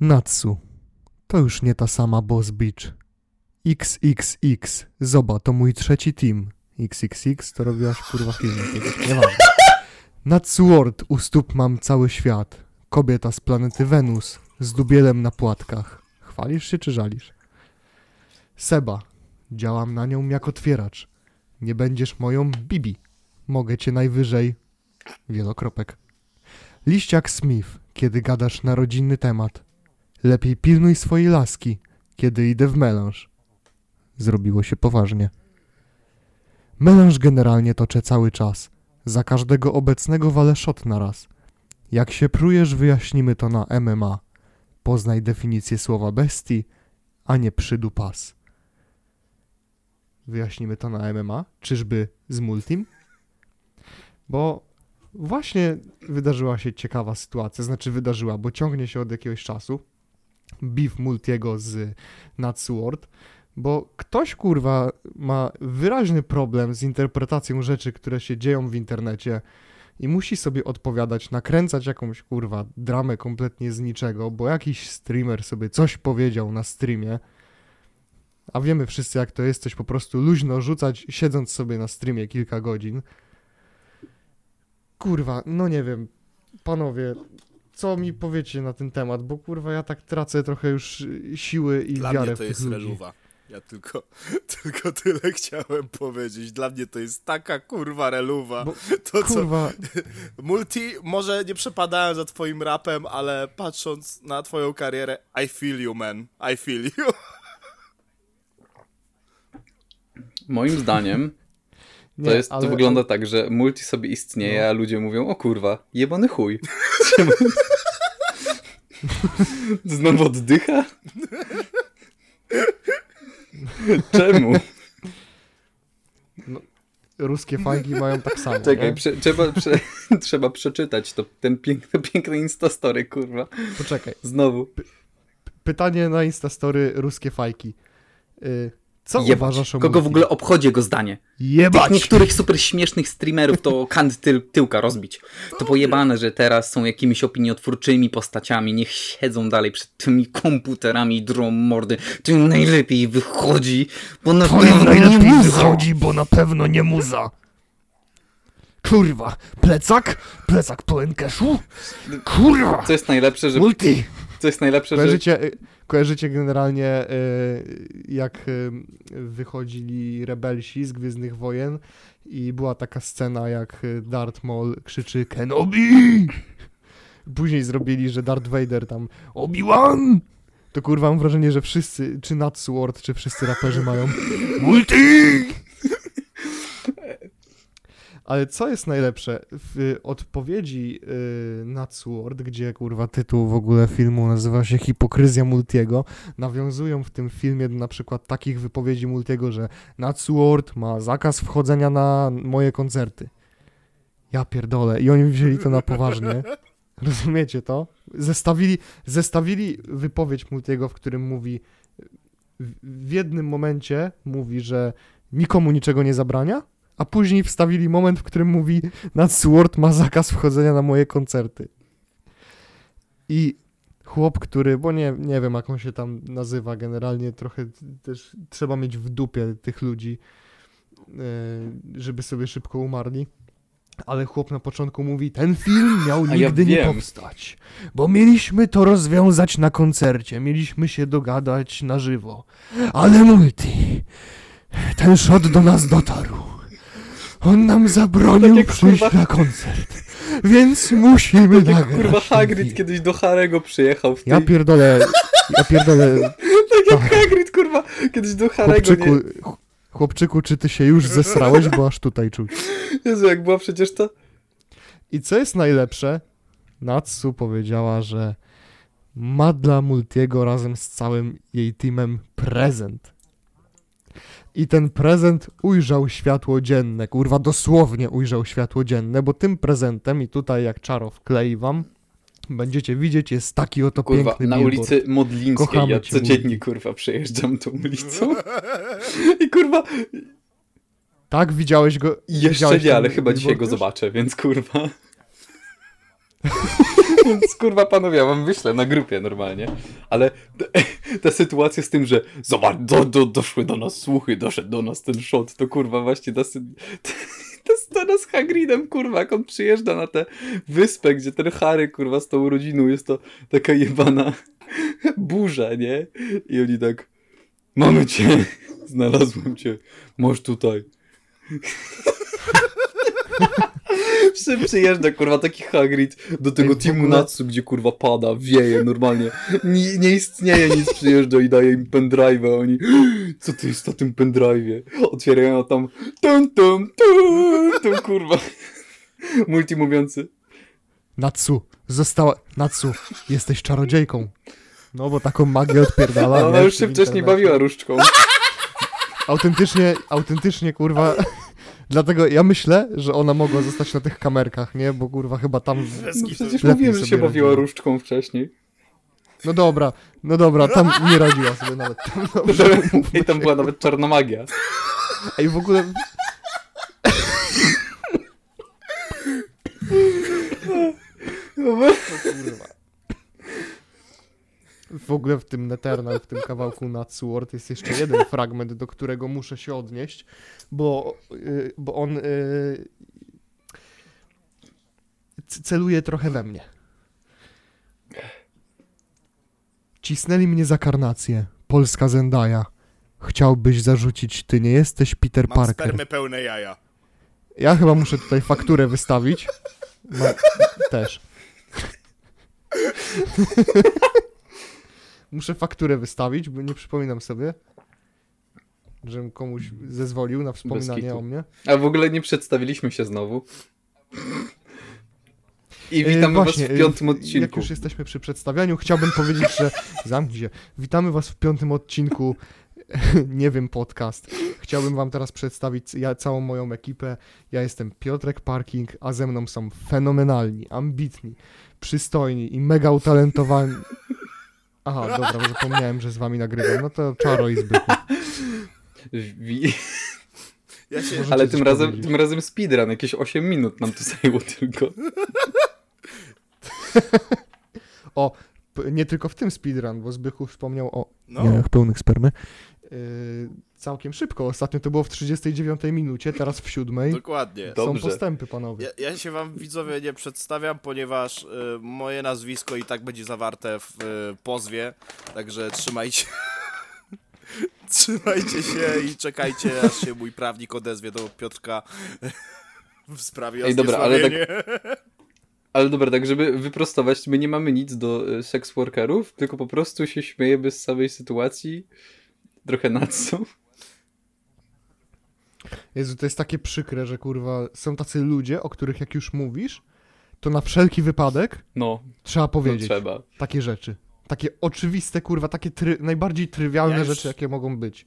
Natsu. To już nie ta sama Boss Beach. XXX. Zoba, to mój trzeci team. XXX to robiłaś kurwa film nieważne. Natsu World, u stóp mam cały świat. Kobieta z planety Wenus, z dubielem na płatkach. Chwalisz się czy żalisz? Seba, działam na nią jak otwieracz. Nie będziesz moją Bibi. Mogę cię najwyżej... Wielokropek. Liściak Smith, kiedy gadasz na rodzinny temat. Lepiej pilnuj swojej laski, kiedy idę w melanż. Zrobiło się poważnie. Melanż generalnie toczę cały czas. Za każdego obecnego walę shot na raz. Jak się prujesz, wyjaśnimy to na MMA. Poznaj definicję słowa bestii, a nie przydupas. Wyjaśnimy to na MMA? Czyżby z multim? Bo właśnie wydarzyła się ciekawa sytuacja, znaczy wydarzyła, bo ciągnie się od jakiegoś czasu beef Multiego z Natsword, bo ktoś kurwa ma wyraźny problem z interpretacją rzeczy, które się dzieją w internecie i musi sobie odpowiadać, nakręcać jakąś kurwa dramę kompletnie z niczego, bo jakiś streamer sobie coś powiedział na streamie, a wiemy wszyscy jak to jest, coś po prostu luźno rzucać, siedząc sobie na streamie kilka godzin. Kurwa, no nie wiem, panowie, co mi powiecie na ten temat, bo kurwa ja tak tracę trochę już siły i Dla wiarę mnie w to tych jest ludzi. reluwa. Ja tylko, tylko tyle chciałem powiedzieć. Dla mnie to jest taka kurwa reluwa. Bo, to co, Kurwa, Multi, może nie przepadałem za twoim rapem, ale patrząc na twoją karierę, I feel you, man. I feel you. Moim zdaniem to, jest, ale- to wygląda tak, że multi sobie istnieje, No. a ludzie mówią, o kurwa, jebany chuj. Znowu oddycha? Czemu? ruskie fajki mają tak samo, Czekaj, prze, trzeba, prze, trzeba przeczytać to, ten piękny, piękny instastory, kurwa. Poczekaj, Znowu. pytanie na Instastory ruskie fajki. Y, co Jebać. uważasz o Kogo w ogóle obchodzi jego zdanie? Jebać! Tych niektórych super śmiesznych streamerów to kant tyl, tyłka rozbić. To pojebane, że teraz są jakimiś opiniotwórczymi postaciami, niech siedzą dalej przed tymi komputerami i drą mordy. To im najlepiej wychodzi, bo na To pewno nie najlepiej muszą. wychodzi, bo na pewno nie muza. Kurwa, plecak? Plecak pełen keszu? Kurwa! Co jest najlepsze, że... Multi! Co jest najlepsze, że... Kojarzycie, y, kojarzycie generalnie y, jak y, wychodzili rebelsi z Gwiezdnych Wojen i była taka scena jak Darth Maul krzyczy Kenobi! Później zrobili, że Darth Vader tam Obi-Wan! To kurwa mam wrażenie, że wszyscy, czy Natsword, czy wszyscy raperzy mają Multi! Ale co jest najlepsze? W odpowiedzi yy, Natsword, gdzie kurwa tytuł w ogóle filmu nazywa się Hipokryzja Multiego, nawiązują w tym filmie na przykład takich wypowiedzi Multiego, że Natsword ma zakaz wchodzenia na moje koncerty. Ja pierdolę. I oni wzięli to na poważnie. Rozumiecie to? Zestawili, zestawili wypowiedź Multiego, w którym mówi w, w jednym momencie mówi, że nikomu niczego nie zabrania, a później wstawili moment, w którym mówi Natsword ma zakaz wchodzenia na moje koncerty. I chłop, który, bo nie, nie wiem jak on się tam nazywa, generalnie trochę też trzeba mieć w dupie tych ludzi, e, żeby sobie szybko umarli. Ale chłop na początku mówi, ten film miał A ja nigdy nie powstać, bo mieliśmy to rozwiązać na koncercie, mieliśmy się dogadać na żywo. Ale multi, ten shot do nas dotarł. On nam zabronił Tak przyjść kurwa- na koncert, więc musimy Tak nagrać kurwa Hagrid kiedyś do Harego przyjechał w tej... Ja pierdolę, ja pierdolę, Tak jak Hagrid kurwa kiedyś do Harego, chłopczyku, nie? ch- chłopczyku, czy ty się już zesrałeś, bo aż tutaj czuć. Jezu, jak była przecież to... I co jest najlepsze? Natsu powiedziała, że ma dla Multiego razem z całym jej teamem prezent. I ten prezent ujrzał światło dzienne, kurwa dosłownie ujrzał światło dzienne, bo tym prezentem, i tutaj jak czaro wklei wam, będziecie widzieć, jest taki oto Kurwa, piękny na billboard. ulicy Modlińskiej Kochamy ja cię, codziennie Multi. kurwa przejeżdżam tą ulicą i kurwa Tak, widziałeś go? jeszcze widziałeś nie, ale chyba dzisiaj go już? zobaczę, więc kurwa Więc kurwa panowie, ja wam wyślę na grupie normalnie. Ale ta sytuacja z tym, że zobacz, do, do, doszły do nas słuchy, doszedł do nas ten shot, to kurwa właśnie ta, sy- ta scena z Hagridem, kurwa, jak on przyjeżdża na tę wyspę, gdzie ten Harry, kurwa, z tą rodziną jest to taka jebana burza, nie? I oni tak, mamy cię, znalazłem cię, masz tutaj. Przy, przyjeżdża, kurwa, taki Hagrid do tego Ej, teamu Natsu, gdzie kurwa pada, wieje normalnie. Nie, nie istnieje nic, przyjeżdża i daje im pendrive'a, a oni co to jest na tym pendrive'ie? Otwierają tam tum tum tum, tum kurwa. Multi mówiący. Natsu, została... Natsu, jesteś czarodziejką. No bo taką magię odpierdala. Ona już się wcześniej bawiła różdżką. Autentycznie, autentycznie, kurwa... Dlatego ja myślę, że ona mogła zostać na tych kamerkach, nie? Bo kurwa chyba tam... No przecież mówiłem, że się bawiła radziła. różdżką wcześniej. No dobra, no dobra, tam nie radziła sobie nawet. Tam, dobrze, I tam była nawet czarna magia. Ej, w ogóle... Kurwa. W ogóle w tym Neternal, w tym kawałku na Sword jest jeszcze jeden fragment, do którego muszę się odnieść, bo, y, bo on y, celuje trochę we mnie. Cisnęli mnie za karnację. Polska Zendaya. Chciałbyś zarzucić, ty nie jesteś Peter Mam Parker. spermy pełne jaja. Ja chyba muszę tutaj fakturę wystawić. No, też. muszę fakturę wystawić, bo nie przypominam sobie, żebym komuś zezwolił na wspominanie o mnie. A w ogóle nie przedstawiliśmy się znowu. I E, witamy właśnie, was e, w piątym Jak odcinku. już jesteśmy przy przedstawianiu, chciałbym powiedzieć, że zamknij się. Witamy was w piątym odcinku Nie wiem podcast. Chciałbym wam teraz przedstawić ja, całą moją ekipę. Ja jestem Piotrek Parking, a ze mną są fenomenalni, ambitni, przystojni i mega utalentowani. Aha, dobra, bo zapomniałem, że z wami nagrywam. No to czaro i zbychu. Wi- Ja się... Może- Ale tym razem, powiedzieć. tym razem speedrun, jakieś 8 minut nam to zajęło tylko. P- Nie tylko w tym speedrun, bo Zbychu wspomniał o No, jajach pełnych spermy. Yy, całkiem szybko. Ostatnio to było w 39 minucie, teraz w 7. dokładnie. To- Są Dobrze. postępy, panowie. Ja, ja się wam widzowie nie przedstawiam, ponieważ y, moje nazwisko i tak będzie zawarte w y, pozwie, także trzymajcie. trzymajcie się i czekajcie, aż się mój prawnik odezwie do Piotrka w sprawie Ej, dobra, ale tak-. Ale dobra, tak żeby wyprostować, my nie mamy nic do e, sex workerów, tylko po prostu się śmiejemy z samej sytuacji. Trochę na co? Jezu, to jest takie przykre, że kurwa są tacy ludzie, o których jak już mówisz, to na wszelki wypadek No, trzeba powiedzieć trzeba. takie rzeczy. Takie oczywiste, kurwa, takie try, najbardziej trywialne Ja już- rzeczy, jakie mogą być.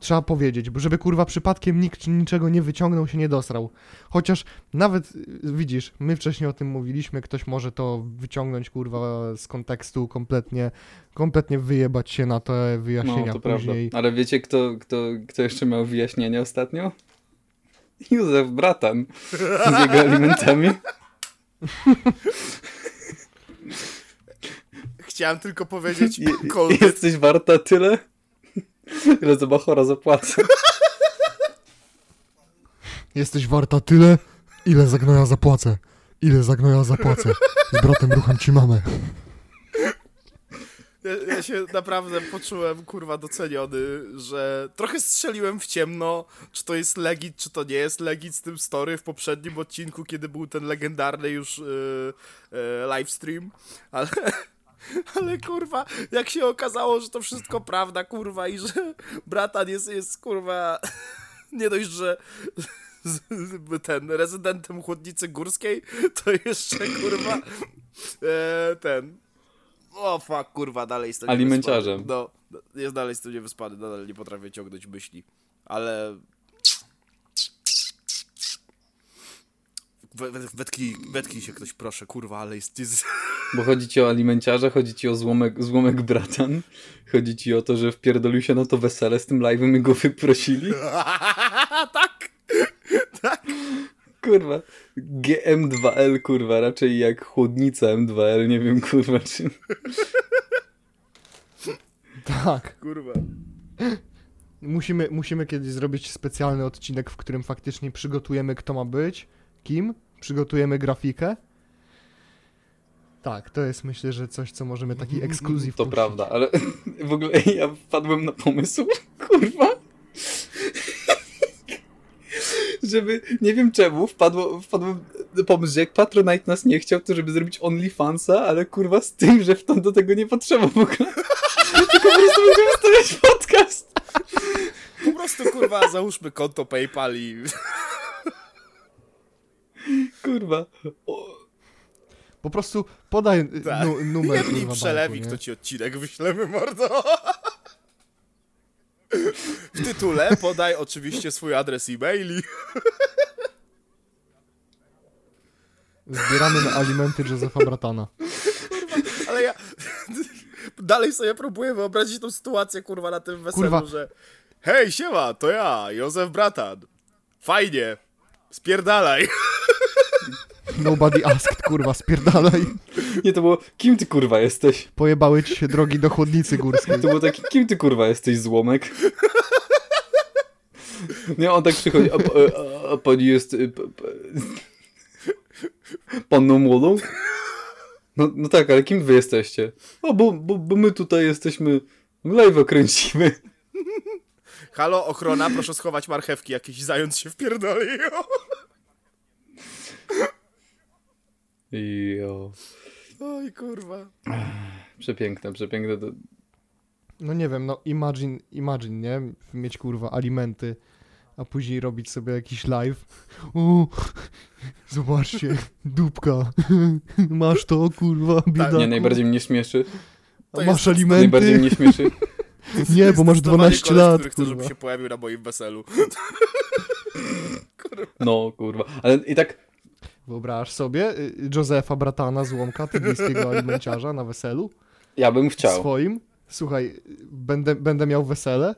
Trzeba powiedzieć, bo żeby kurwa przypadkiem nikt niczego nie wyciągnął, się nie dosrał. Chociaż nawet, widzisz, my wcześniej o tym mówiliśmy, ktoś może to wyciągnąć kurwa z kontekstu, kompletnie, kompletnie wyjebać się na te wyjaśnienia No, to prawda. później. Ale wiecie, kto, kto, kto jeszcze miał wyjaśnienie ostatnio? Józef Bratan z jego alimentami. Chciałem tylko powiedzieć, Je- Jesteś warta tyle, ile za Bachora zapłacę. Jesteś warta tyle, ile za gnoja zapłacę. Ile za gnoja zapłacę. Z bratem rucham ci mamę. Ja, ja się naprawdę poczułem, kurwa, doceniony, że trochę strzeliłem w ciemno, czy to jest legit, czy to nie jest legit z tym story w poprzednim odcinku, kiedy był ten legendarny już yy, yy, livestream, ale... Ale kurwa, jak się okazało, że to wszystko prawda, kurwa, i że bratan jest, jest kurwa, nie dość, że ten rezydentem chłodnicy górskiej, to jeszcze kurwa e, ten o fuck, kurwa, dalej jestem Alimenciarzem. No, jest dalej jestem niewyspany, nadal nie potrafię ciągnąć myśli. Ale... We, we, wetknij, wetknij się ktoś, proszę, kurwa, ale jest... jest... Bo chodzi ci o alimenciarza, chodzi ci o złomek, złomek Bratan, chodzi ci o to, że wpierdolił się na to wesele z tym live'em i go wyprosili. tak! Kurwa. GM2L, kurwa, raczej jak chłodnica M2L, nie wiem, kurwa, czy... Tak. Kurwa. Musimy, musimy kiedyś zrobić specjalny odcinek, w którym faktycznie przygotujemy, kto ma być, kim, przygotujemy grafikę. Tak, to jest myślę, że coś, co możemy taki ekskluzyw To puścić. prawda, ale w ogóle ja wpadłem na pomysł, kurwa, żeby, nie wiem czemu, wpadło, wpadłem na pomysł, że jak Patronite nas nie chciał, to żeby zrobić OnlyFansa, ale kurwa z tym, że w to do tego nie potrzeba w ogóle. Tylko po prostu będziemy stawiać podcast. Po prostu, kurwa, załóżmy konto PayPal i... Kurwa. O, Po prostu podaj Tak. nu, numer Jedni kurwa, przelewik, banku, to ci odcinek wyślemy, mordo. W tytule podaj oczywiście swój adres e-mail i... Zbieramy na alimenty Józefa Bratana. Ale ja dalej sobie próbuję wyobrazić tą sytuację, kurwa, na tym weselu, Kurwa. że hej, siema, to ja, Józef Bratan. Fajnie. Spierdalaj. Nobody asked, kurwa, spierdalaj. nie, to było, kim ty kurwa jesteś? Pojebały ci się drogi do chłodnicy górskiej. To było takie, kim ty kurwa jesteś, złomek? Nie, on tak przychodzi, a, a, a pani jest y, panną młodą? No, no tak, ale kim wy jesteście? O, bo, bo, bo my tutaj jesteśmy, live kręcimy. Halo, ochrona, proszę schować marchewki, jakiś zając się wpierdolił. Jo. Oj, kurwa. Przepiękne, przepiękne. To... No nie wiem, no imagine, imagine, nie? Mieć kurwa alimenty, a później robić sobie jakiś live. O, zobaczcie, dupka. Masz to, kurwa, biedaku. Nie, najbardziej mnie śmieszy. To A jest Masz Najbardziej alimenty? mnie śmieszy. Nie, bo masz Zdecydowany 12 koleś, lat, który chce, żeby kurwa. się pojawił na moim weselu. No, kurwa. Ale i tak, Wyobraź sobie y, Józefa Bratana z Łomka, tybijskiego alimenciarza na weselu ja bym chciał. swoim. Słuchaj, y, będę, będę miał wesele,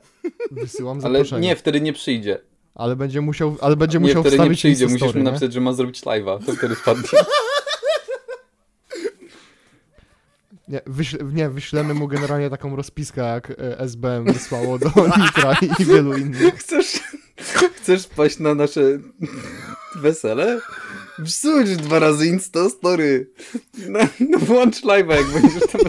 wysyłam Ale zaproszenie. nie, wtedy nie przyjdzie. Ale będzie musiał, ale będzie Nie, musiał wtedy nie wstawić przyjdzie. Insta Musisz mu story, nie? napisać, że ma zrobić live'a. To wtedy wpadnie. Nie, wyśle, nie, wyślemy mu generalnie taką rozpiskę, jak e, SBM wysłało do Nitra i wielu innych. Chcesz, chcesz wpaść na nasze wesele? Wrzuć dwa razy Insta Story. No, no włącz live'a, jak będziesz tam.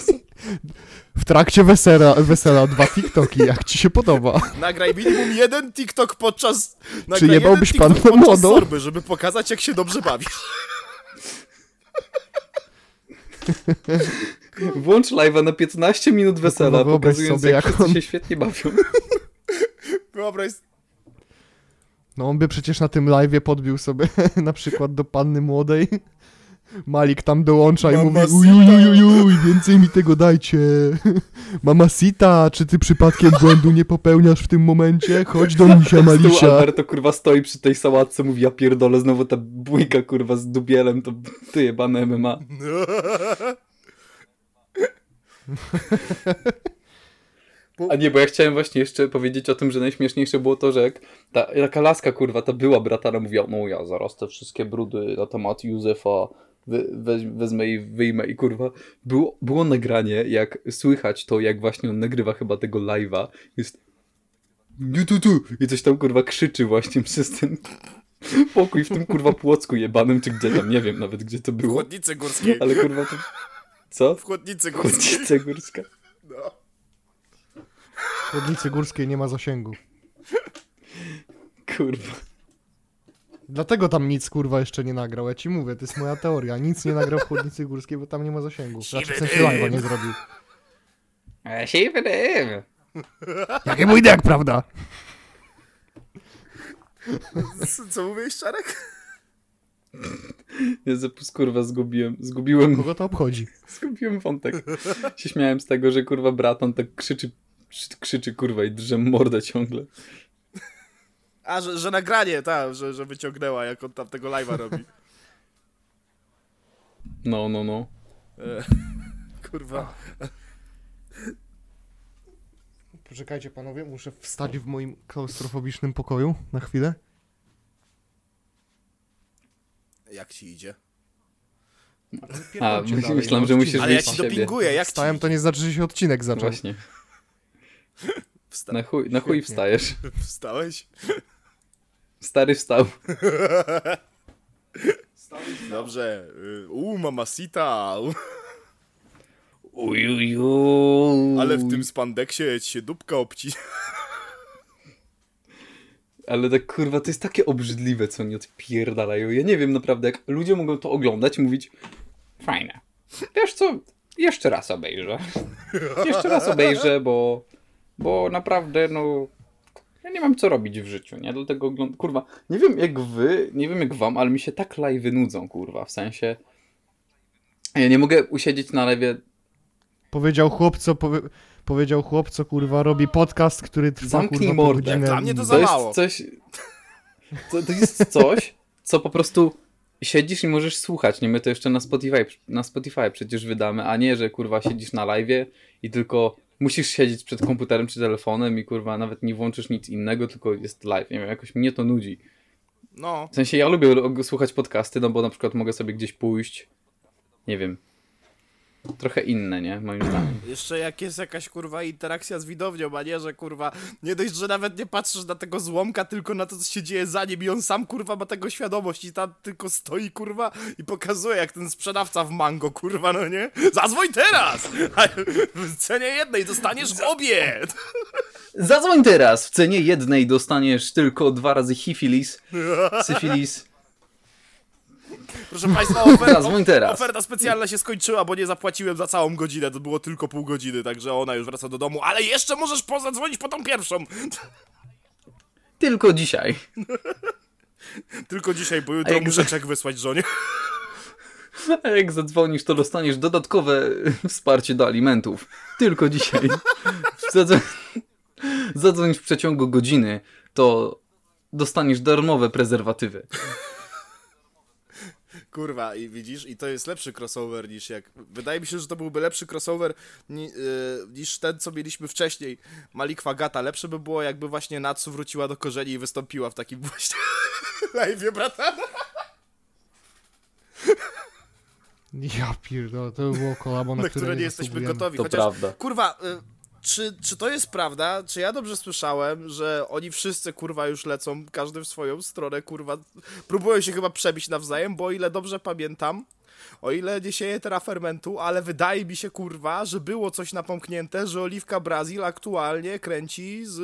W trakcie wesela, wesela dwa TikToki, jak ci się podoba. Nagraj minimum jeden TikTok podczas... Nagraj jebałbyś TikTok pannę podczas młodą? sorby, żeby pokazać, jak się dobrze bawisz. Włącz live'a na 15 minut wesela, wyobraź pokazując, sobie, jak jak on- się świetnie bawią. Wyobraź No on by przecież na tym live'ie podbił sobie na przykład do panny młodej. Malik tam dołącza i mówi ujujujujuj, więcej mi tego dajcie. Mamacita, czy ty przypadkiem błędu nie popełniasz w tym momencie? Chodź do misia Malisia. Alberto kurwa stoi przy tej sałatce, mówi ja pierdolę, znowu ta bójka kurwa z dubielem, to ty jebane MMA. A nie, bo ja chciałem właśnie jeszcze powiedzieć o tym, że najśmieszniejsze było to, że jak ta, taka laska kurwa, ta była bratana, mówiła, no ja zaraz te wszystkie brudy na temat Józefa we, wezmę i wyjmę i kurwa, było, było nagranie, jak słychać to, jak właśnie on nagrywa chyba tego live'a, jest tu, tu, tu i coś tam kurwa krzyczy właśnie przez ten pokój w tym kurwa płocku jebanym, czy gdzie tam, nie wiem nawet gdzie to W było, chłodnicy górskiej. ale kurwa to... Co? W chłodnicy górskiej. Chłodnica górska. No. W Chłodnicy Górskiej nie ma zasięgu. Kurwa. Dlatego tam nic kurwa jeszcze nie nagrał. Ja ci mówię, to jest moja teoria. Nic nie nagrał w Chłodnicy Górskiej, bo tam nie ma zasięgu. Znaczy w sensie live'a nie zrobił. A się wydym. Jakie mój jak prawda? Co- Co mówisz, Czarek? Ja zapus kurwa zgubiłem, zgubiłem, Kogo to obchodzi? zgubiłem wątek. Się śmiałem z tego, że kurwa brat on tak krzyczy, krzy- krzyczy kurwa i drze mordę ciągle. A, że, że nagranie, tak, że, że wyciągnęła, jak on tam tego live'a robi. No, no, no. E, kurwa. Poczekajcie panowie, muszę wstać w moim klaustrofobicznym pokoju na chwilę. Jak ci idzie? A, myślałem, no, że musisz. Ale ja ci dopinguję, jak ci Wstałem, to nie znaczy, że się odcinek zaczął. Właśnie. Wsta- Na chuj, na chuj wstajesz. Wstałeś? Stary wstał. Dobrze. y, U, mamacita. u. Ujuju. Ale w tym spandeksie ci się dupka obci. Ale tak kurwa, to jest takie obrzydliwe, co oni odpierdalają. Ja nie wiem naprawdę, jak ludzie mogą to oglądać i mówić fajne. Wiesz co, jeszcze raz obejrzę. Jeszcze raz obejrzę, bo, bo naprawdę, no, ja nie mam co robić w życiu, nie? Dlatego oglądam, kurwa, nie wiem jak wy, nie wiem jak wam, ale mi się tak live nudzą, kurwa, w sensie ja nie mogę usiedzieć na lewie Powiedział chłop, co powie... powiedział chłop, co kurwa robi podcast, który trwa Zamknij kurwa mordę. dla mnie to To za jest mało. coś. To, to jest coś, co po prostu siedzisz i możesz słuchać. Nie, my to jeszcze na Spotify, na Spotify przecież wydamy, a nie, że kurwa siedzisz na live i tylko musisz siedzieć przed komputerem czy telefonem i kurwa nawet nie włączysz nic innego, tylko jest live. Nie wiem, jakoś mnie to nudzi. No. W sensie ja lubię słuchać podcasty, no bo na przykład mogę sobie gdzieś pójść. Nie wiem. Trochę inne, nie? Moim zdaniem. Jeszcze jak jest jakaś kurwa interakcja z widownią, a nie, że kurwa nie dość, że nawet nie patrzysz na tego złomka, tylko na to, co się dzieje za nim i on sam kurwa ma tego świadomość i tam tylko stoi kurwa i pokazuje jak ten sprzedawca w mango kurwa, no nie? Zadzwoń teraz! W cenie jednej dostaniesz obie! Zadzwoń teraz! W cenie jednej dostaniesz tylko dwa razy hifilis, syfilis. Proszę państwa, oferta, teraz. oferta specjalna się skończyła, bo nie zapłaciłem za całą godzinę, to było tylko pół godziny, także ona już wraca do domu, ale jeszcze możesz pozadzwonić po tą pierwszą! Tylko dzisiaj. Tylko dzisiaj, bo jutro jak muszę czek wysłać żonie. A jak zadzwonisz, to dostaniesz dodatkowe wsparcie do alimentów. Tylko dzisiaj. Zadzwoń... Zadzwonisz w przeciągu godziny, to dostaniesz darmowe prezerwatywy. Kurwa, i widzisz, i to jest lepszy crossover niż jak. Wydaje mi się, że to byłby lepszy crossover ni, yy, niż ten, co mieliśmy wcześniej. Malik Fagata. Lepsze by było, jakby właśnie Natsu wróciła do korzeni i wystąpiła w takim właśnie live, brata. Ja pierdolę, to by było kolabo, na, Na które nie nie jesteśmy gotowi. To Chociaż, prawda. kurwa, y, czy, czy to jest prawda? Czy ja dobrze słyszałem, że oni wszyscy, kurwa, już lecą, każdy w swoją stronę, kurwa, próbują się chyba przebić nawzajem, bo o ile dobrze pamiętam, o ile nie sieje teraz fermentu, ale wydaje mi się, kurwa, że było coś napomknięte, że Oliwka Brazil aktualnie kręci z...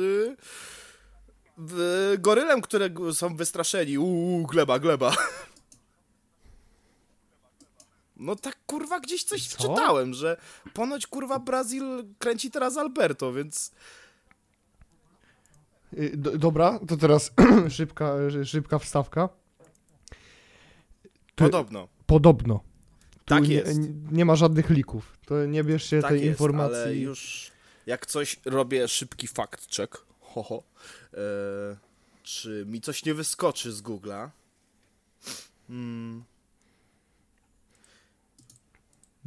Gorylem, które są wystraszeni. Uuu, gleba, gleba. No tak kurwa gdzieś coś Co? czytałem, że ponoć kurwa Brazil kręci teraz Alberto, więc Y, do, dobra, to teraz szybka, szybka wstawka. Ty- podobno. Podobno. Tu Tak nie, jest. Nie ma żadnych lików. To nie bierzcie Tak tej jest, informacji. ale już jak coś robię szybki fact check, ho, ho. E, czy mi coś nie wyskoczy z Google'a? Hmm,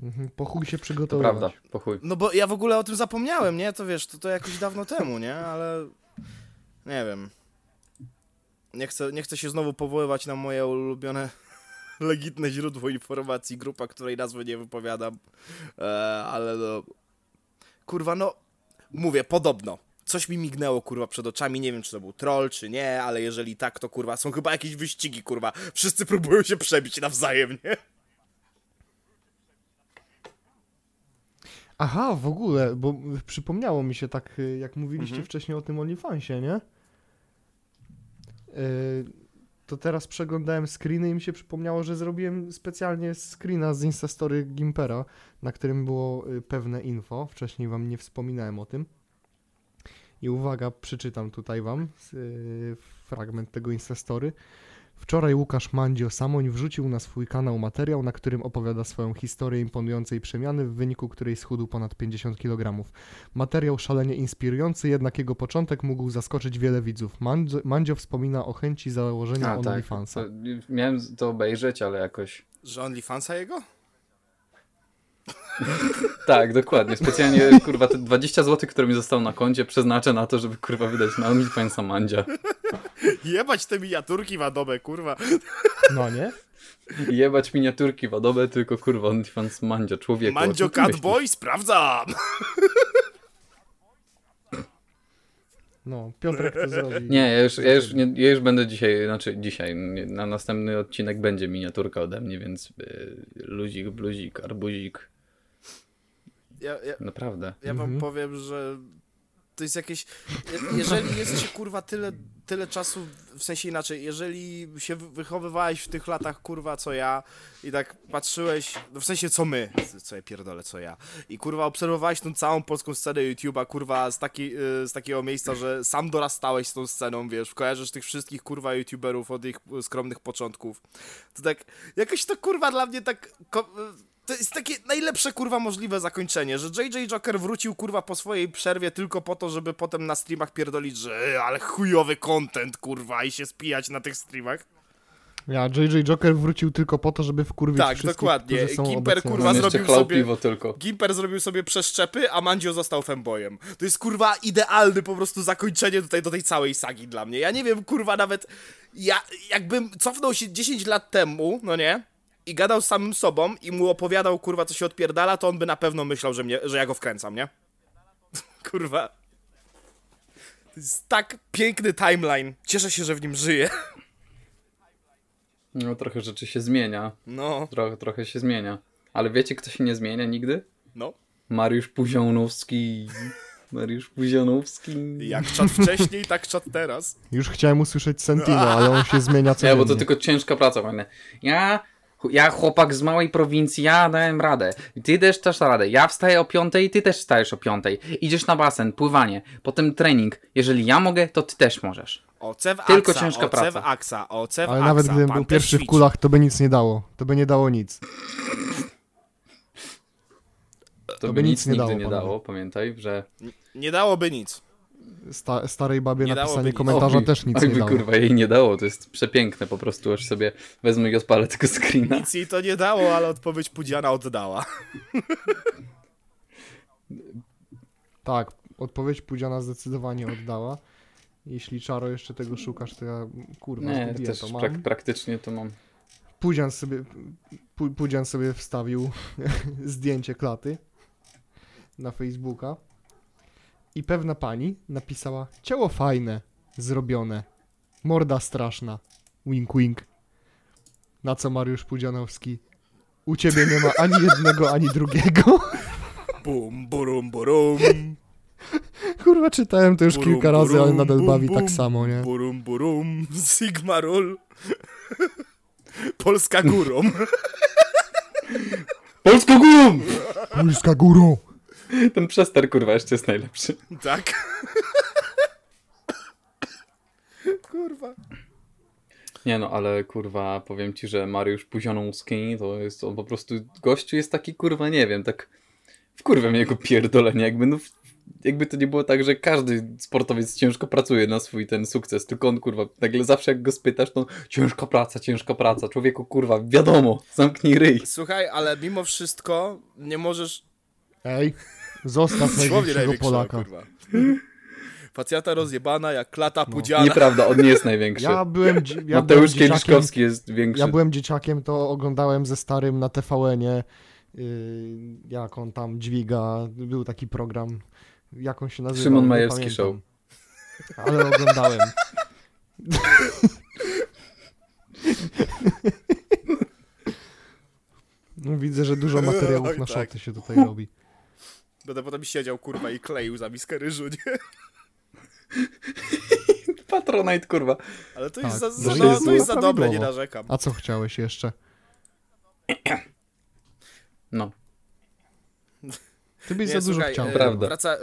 Mhm, Po chuj się To przygotowywać. prawda, po chuj. no bo ja w ogóle o tym zapomniałem, nie? To wiesz, to, to jakoś dawno temu, nie? Ale nie wiem. Nie chcę, nie chcę się znowu powoływać na moje ulubione legitne źródło informacji, grupa, której nazwy nie wypowiadam. E, ale no... Kurwa, no... Mówię, podobno. Coś mi mignęło, kurwa, przed oczami. Nie wiem, czy to był troll, czy nie, ale jeżeli tak, to kurwa, są chyba jakieś wyścigi, kurwa. Wszyscy próbują się przebić nawzajem, nie? Aha, w ogóle, bo przypomniało mi się tak, y, jak mówiliście Mhm. wcześniej o tym OnlyFansie, nie? Y, to teraz przeglądałem screeny i mi się przypomniało, że zrobiłem specjalnie screena z Instastory Gimpera, na którym było y, pewne info. Wcześniej wam nie wspominałem o tym. I uwaga, przeczytam tutaj wam fragment tego Instastory. Wczoraj Łukasz Mandzio Samoń wrzucił na swój kanał materiał, na którym opowiada swoją historię imponującej przemiany, w wyniku której schudł ponad 50 kg. Materiał szalenie inspirujący, jednak jego początek mógł zaskoczyć wiele widzów. Mandzio, Mandzio wspomina o chęci założenia A tak, OnlyFansa. to, miałem to obejrzeć, ale jakoś... Że OnlyFansa jego? Tak, dokładnie. Specjalnie, kurwa, te 20 zł, które mi zostało na koncie, przeznaczę na to, żeby, kurwa, wydać na OnlyFansa Mandzia. Jebać te miniaturki wadowe, kurwa. No nie? Jebać miniaturki w Adobe, tylko kurwa OnlyFans Mandzio, człowieku. Mandzio? Catboy, sprawdzam! No, Piotrek to zrobi. Nie, ja już, ja, już, nie, ja już będę dzisiaj, znaczy dzisiaj, nie, na następny odcinek będzie miniaturka ode mnie, więc y, luzik, bluzik, arbuzik, Ja, ja, naprawdę. ja wam Mhm. powiem, że to jest jakieś... je- Jeżeli jest się kurwa tyle, tyle czasu, w sensie inaczej, jeżeli się wy- wychowywałeś w tych latach kurwa co ja i tak patrzyłeś, no w sensie co my, co ja pierdolę co ja, i kurwa obserwowałeś tą całą polską scenę YouTube'a kurwa z, taki, y, z takiego miejsca, że sam dorastałeś z tą sceną, wiesz, kojarzysz tych wszystkich kurwa YouTuberów od ich skromnych początków, to tak, jakoś to kurwa dla mnie tak... To jest takie najlepsze kurwa możliwe zakończenie, że JJ Joker wrócił kurwa po swojej przerwie tylko po to, żeby potem na streamach pierdolić, że "E, ale chujowy content kurwa i się spijać na tych streamach. Ja, JJ Joker wrócił tylko po to, żeby wkurwić Tak, wszystkich, dokładnie. którzy są Gimper, kurwa, zrobił sobie- tylko. Gimper zrobił sobie przeszczepy, a Mandzio został femboyem. To jest kurwa idealny po prostu zakończenie tutaj do tej całej sagi dla mnie. Ja nie wiem kurwa nawet, ja jakbym cofnął się 10 lat temu, no nie? I gadał z samym sobą i mu opowiadał kurwa co się odpierdala, to on by na pewno myślał, że, mnie, że ja go wkręcam, nie? kurwa. To jest tak piękny timeline. Cieszę się, że w nim żyję. No trochę rzeczy się zmienia, No, trochę, trochę się zmienia. Ale wiecie kto się nie zmienia nigdy? no. Mariusz Puzionowski. Mariusz Puzionowski. Jak czat wcześniej, tak czat teraz. Już chciałem usłyszeć Sentino, ale on się zmienia co Nie, bo to tylko ciężka praca fajne. Ja, ja chłopak z małej prowincji, ja dałem radę. Ty też też radę. Ja wstaję o piątej, ty też wstajesz o piątej. Idziesz na basen, pływanie, potem trening. Jeżeli ja mogę, to ty też możesz. Ocew Tylko aksa, ciężka ocew praca. aksa, ocew Ale aksa, nawet gdybym był pierwszy w ćwiczy. kulach, to by nic nie dało. To by nie dało nic. To, by nic nie nigdy dało, nie dało, pamiętaj, że... Nie dałoby nic. Sta starej babie Nie napisanie komentarza Oj, też nic oj, nie by, dało. kurwa, jej nie dało, to jest przepiękne po prostu, aż sobie wezmę i odpalę tego screena. Nic jej to nie dało, ale odpowiedź Pudziana oddała. Tak, odpowiedź Pudziana zdecydowanie oddała. Jeśli Czaro jeszcze tego szukasz, to ja kurwa Nie, zgubię też to prak mam. praktycznie to mam. Pudzian sobie, Pu- Pudzian sobie wstawił zdjęcie klaty na Facebooka i pewna pani napisała ciało fajne, zrobione, morda straszna, wink wink. Na co Mariusz Pudzianowski u ciebie nie ma ani jednego, ani drugiego. Bum, burum, burum. Kurwa, czytałem to już burum, kilka razy, ale nadal bum, bawi bum, tak samo, nie? Burum, burum, Sigma roll. Polska górą. Polsko górą! Polska górą! Ten przester, kurwa, jeszcze jest najlepszy. tak. Kurwa. Nie no, ale kurwa, powiem ci, że Mariusz Puzionowski to jest on po prostu, gościu jest taki kurwa, nie wiem, tak wkurwam jego pierdolenie, jakby no, jakby to nie było tak, że każdy sportowiec ciężko pracuje na swój ten sukces, tylko on kurwa, nagle zawsze jak go spytasz, to ciężka praca, ciężka praca, człowieku kurwa, wiadomo, zamknij ryj. Słuchaj, ale mimo wszystko nie możesz... Ej, zostaw największego Polaka. kurwa. Facjata rozjebana jak klata Pudziana. Nieprawda, on nie jest największy. Ja byłem, ja byłem Mateusz Kieliszkowski jest większy. Ja byłem dzieciakiem, to oglądałem ze starym na TVN-ie, yy, jak on tam dźwiga, był taki program, jak on się nazywał, Szymon Majewski pamiętam. Ale oglądałem. No, widzę, że dużo materiałów na tak. szoty się tutaj robi. Będę potem siedział, kurwa, i kleił za miskę ryżu, nie? Patronite, kurwa. Ale to Tak, jest za, no, za, no, jest to jest za dobre, nie narzekam. A co chciałeś jeszcze? No. Ty byś Nie, za dużo słuchaj, chciał. e, Prawda. Wraca, e,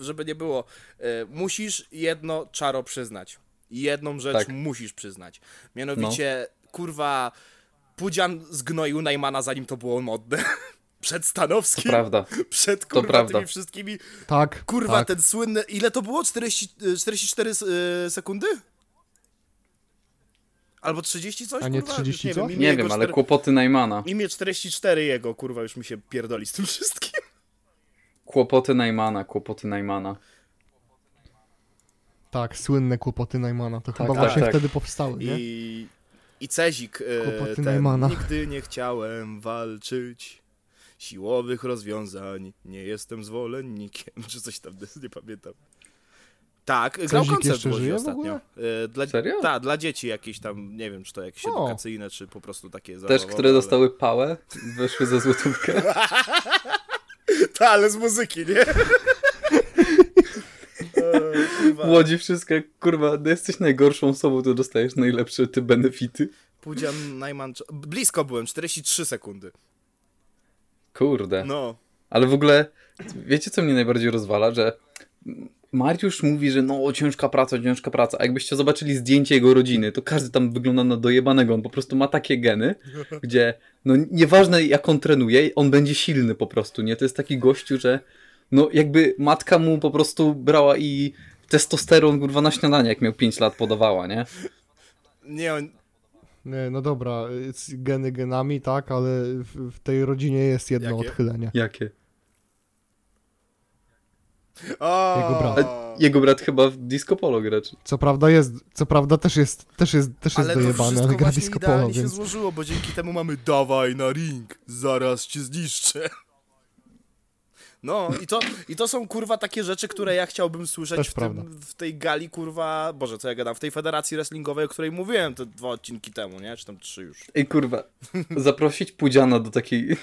żeby nie było. E, musisz jedno czaro przyznać. Jedną rzecz Tak. musisz przyznać. Mianowicie, kurwa, Pudzian zgnoił Najmana zanim to było modne. Przed To Stanowskim, prawda. przed kurwa prawda. tymi wszystkimi. Tak, Kurwa, tak. ten słynny. Ile to było? 40, e, 44 s- e, sekundy? Albo 30 coś? A nie kurwa? 30 Już coś? wiem, Nie wiem, ale kłopoty Najmana. Imię 44 jego, kurwa, już mi się pierdoli z tym wszystkim. Kłopoty Najmana, kłopoty Najmana. Tak, słynne kłopoty Najmana, to chyba tak, właśnie tak. wtedy powstały, nie? I I Cezik, e, Kłopoty ten, Najmana. nigdy nie chciałem walczyć siłowych rozwiązań, nie jestem zwolennikiem, czy coś tam, nie pamiętam. Tak, grał Cezik koncert w ostatnio. E, Dla, Serio? Tak, dla dzieci jakieś tam, nie wiem, czy to jakieś O. edukacyjne, czy po prostu takie Też, które ale- dostały pałę, weszły za złotówkę. Ta, ale z muzyki, nie? W Łodzi wszystko, kurwa, no jesteś najgorszą osobą, to dostajesz najlepsze te benefity. Pudzian Najman... Blisko byłem, 43 sekundy. Kurde. No. Ale w ogóle, wiecie co mnie najbardziej rozwala, że Mariusz mówi, że no ciężka praca, ciężka praca, a jakbyście zobaczyli zdjęcie jego rodziny, to każdy tam wygląda na dojebanego, on po prostu ma takie geny, gdzie no nieważne jak on trenuje, on będzie silny po prostu, nie? To jest taki gościu, że no jakby matka mu po prostu brała i testosteron kurwa na śniadanie, jak miał 5 lat podawała, nie? Nie, on... Nie, no dobra, geny genami, tak, ale w, w tej rodzinie jest jedno Jakie? odchylenie. Jakie? O! Jego brat. Jego brat chyba w disco polo gra, czy... Co prawda jest, co prawda też jest, też jest, też jest Ale to dojebany, ale gra disco polo, idealnie się więc... złożyło, bo dzięki temu mamy dawaj na ring, zaraz cię zniszczę. No i to, i to są kurwa takie rzeczy, które ja chciałbym słyszeć w, tym, w tej gali kurwa, boże co ja gadam, w tej federacji wrestlingowej, o której mówiłem te dwa odcinki temu, nie? Czy tam trzy już. Ej kurwa, zaprosić Pudziana do takiej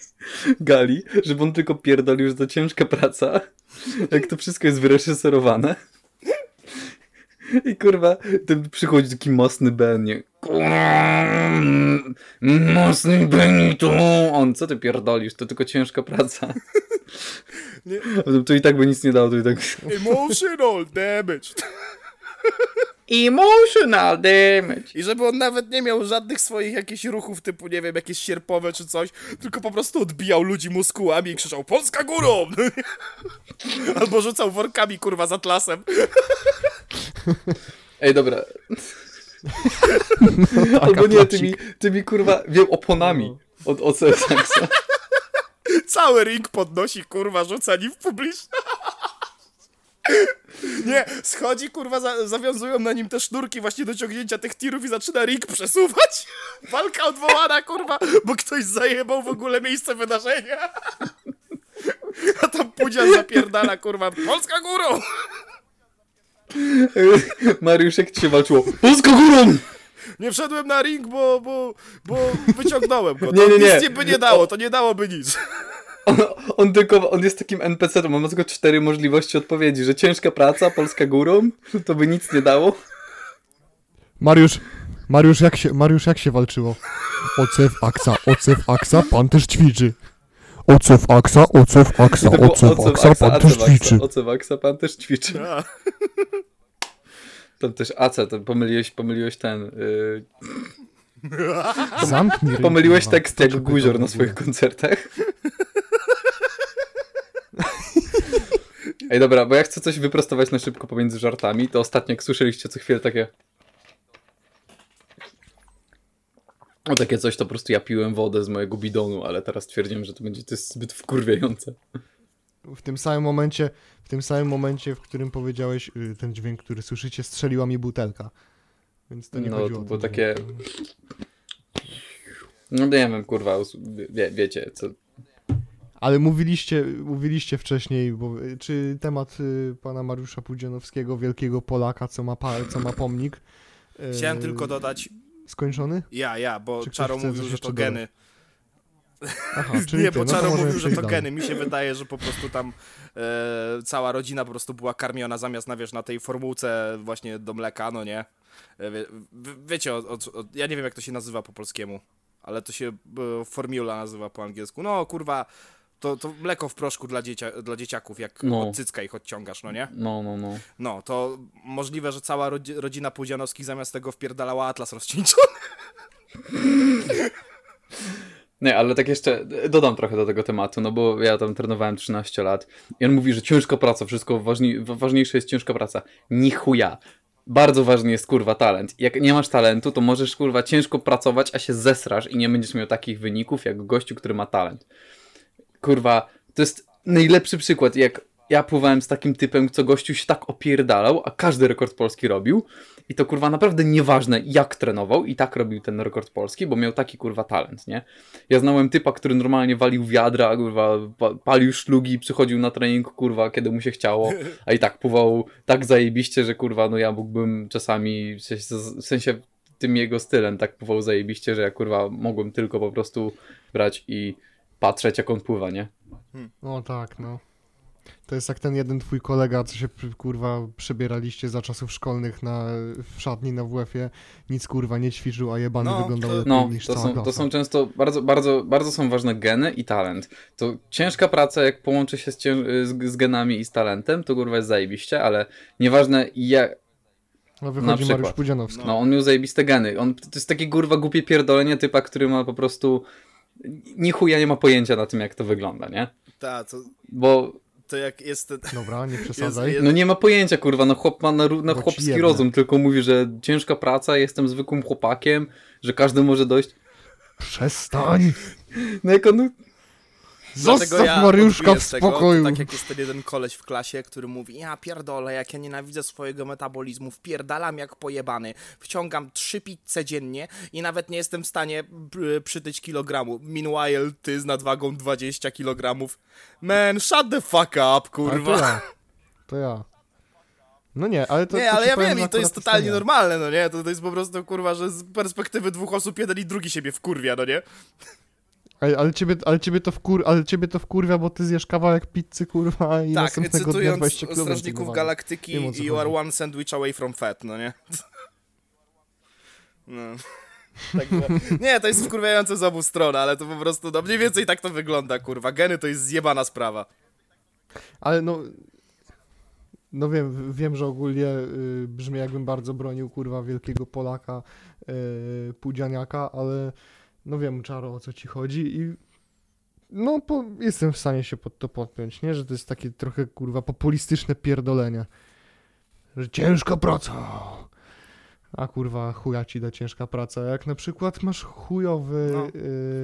gali, żeby on tylko pierdolił, że to ciężka praca, jak to wszystko jest wyreżyserowane. I kurwa, ten przychodzi taki mocny Ben, nie? Mocny Benito! On, co ty pierdolisz, to tylko ciężka praca. Nie. To i tak by nic nie dało, to i tak... Emotional damage. Emotional damage! I żeby on nawet nie miał żadnych swoich jakichś ruchów typu, nie wiem, jakieś sierpowe czy coś, tylko po prostu odbijał ludzi muskułami i krzyczał Polska górą! Albo rzucał workami, kurwa, z atlasem. Ej, dobra. Albo nie, tymi, tymi kurwa, wiem, oponami od OCS-a. Cały ring podnosi, kurwa, rzuca nim w publiczne. Nie, schodzi, kurwa, za, zawiązują na nim te sznurki właśnie do ciągnięcia tych tirów i zaczyna ring przesuwać. Walka odwołana, kurwa, bo ktoś zajebał w ogóle miejsce wydarzenia. A tam Pudzian zapierdala, kurwa, Polska górą! Mariusz, jak ci się walczyło? Polską górą! Nie wszedłem na ring, bo, bo, bo wyciągnąłem go. To Nie, nie, nie. nic by nie dało, to nie dałoby nic. On, on tylko, on jest takim NPC-em, on ma tylko cztery możliwości odpowiedzi, że ciężka praca, Polska górą, to by nic nie dało. Mariusz, Mariusz jak się, Mariusz jak się walczyło? Ocew aksa, ocew aksa, pan też ćwiczy. Ocew aksa, ocew aksa, ocew aksa, pan też ćwiczy. Ocewaksa, pan też ćwiczy. Tam też AC, to pomyliłeś, pomyliłeś ten, yy, Zamknij pomyliłeś kurwa. tekst jak guzior na swoich koncertach. Ej, dobra, bo ja chcę coś wyprostować na szybko pomiędzy żartami, to ostatnio jak słyszeliście co chwilę takie... O takie coś, to po prostu ja piłem wodę z mojego bidonu, ale teraz twierdzimy, że to będzie to jest zbyt wkurwiające. W tym samym momencie, w tym samym momencie, w którym powiedziałeś y, ten dźwięk, który słyszycie, strzeliła mi butelka. Więc to nie No, chodziło to było takie-. No nie wiem, kurwa, wie, wiecie, co... Ale mówiliście, mówiliście wcześniej, bo, y, czy temat y, pana Mariusza Pudzianowskiego, wielkiego Polaka, co ma, pa, co ma pomnik. y, Chciałem tylko dodać, Skończony? ja, ja, bo Czaro mówił, że to geny. Aha, czyli Nie, ty, bo no Czaro możemy mówił, że to geny. Mi się wydaje, że po prostu tam e, cała rodzina po prostu była karmiona zamiast na, wiesz, na tej formułce właśnie do mleka, no nie? E, wie, wiecie, o, o, o, ja nie wiem jak to się nazywa po polskiemu, ale to się e, formula nazywa po angielsku. No kurwa, to, to mleko w proszku dla, dziecia, dla dzieciaków, jak No. od cycka ich odciągasz, no nie? No, no, no. No, to możliwe, że cała rodzi- rodzina Pudzianowskich zamiast tego wpierdalała atlas rozcieńczony. Nie, ale tak jeszcze dodam trochę do tego tematu, no bo ja tam trenowałem 13 lat i on mówi, że ciężka praca, wszystko ważni, wa- ważniejsze jest ciężka praca. Ni chuja. Bardzo ważny jest kurwa talent. Jak nie masz talentu, to możesz kurwa ciężko pracować, a się zesrasz i nie będziesz miał takich wyników jak gościu, który ma talent. Kurwa, to jest najlepszy przykład, jak ja pływałem z takim typem, co gościu się tak opierdalał, a każdy rekord polski robił. I to kurwa naprawdę nieważne jak trenował i tak robił ten rekord polski, bo miał taki kurwa talent, nie? Ja znałem typa, który normalnie walił wiadra, kurwa, pa- palił szlugi, przychodził na trening, kurwa, kiedy mu się chciało, a i tak pływał tak zajebiście, że kurwa, no ja mógłbym czasami, w sensie, w sensie tym jego stylem tak pływał zajebiście, że ja kurwa mogłem tylko po prostu brać i patrzeć jak on pływa, nie? No tak, no. To jest jak ten jeden twój kolega, co się kurwa przebieraliście za czasów szkolnych na, w szatni na WF-ie. Nic kurwa nie ćwiczył, a jebany No, wyglądał to- lepiej No, niż to cała są, to klasa. są często bardzo, bardzo, bardzo są ważne geny i talent. To ciężka praca, jak połączy się z, z, z genami i z talentem, to kurwa jest zajebiście, ale nieważne jak, No na wychodzi przykład. Mariusz Pudzianowski. no on miał zajebiste geny. On, to jest takie kurwa głupie pierdolenie typa, który ma po prostu ni chuja nie ma pojęcia na tym, jak to wygląda, nie? Ta, to, Bo to jak jest ten... Dobra, nie przesadzaj. jest- no nie ma pojęcia, kurwa, no chłop ma na, na chłopski rozum, tylko mówi, że ciężka praca, jestem zwykłym chłopakiem, że każdy może dojść. Przestań! No jak on, Zostaw ja Mariuszka w z tego, spokoju. Tak jak jest ten jeden koleś w klasie, który mówi, ja pierdolę, jak ja nienawidzę swojego metabolizmu, wpierdalam jak pojebany, wciągam trzy pizze dziennie i nawet nie jestem w stanie przytyć kilogramu. Meanwhile, ty z nadwagą 20 kilogramów. Man, shut the fuck up, Ale to kurwa. ja. To ja. No nie, ale to nie, to ale ja wiem i to jest totalnie normalne, no nie? To, to jest po prostu, kurwa, że z perspektywy dwóch osób jeden i drugi siebie wkurwia, no nie? Ale, ale, ciebie, ale, ciebie to wkur, ale ciebie to wkurwia, bo ty zjesz kawałek pizzy, kurwa, i Tak, następnego dnia cytując 20 kg Strażników. Galaktyki, Wiem, you are one sandwich away from fat, no nie? No. Także, nie, to jest wkurwiające z obu stron, ale to po prostu, no mniej więcej tak to wygląda, kurwa. Geny to jest zjebana sprawa. Ale no... No wiem, wiem, że ogólnie y, brzmi jakbym bardzo bronił, kurwa, wielkiego Polaka, y, Pudzianiaka, ale no wiem, Czaro, o co ci chodzi i no po, jestem w stanie się pod to podpiąć, nie? Że to jest takie trochę, kurwa, populistyczne pierdolenie. Że ciężka praca. A kurwa, chuja ci da ciężka praca. Jak na przykład masz chujowy No.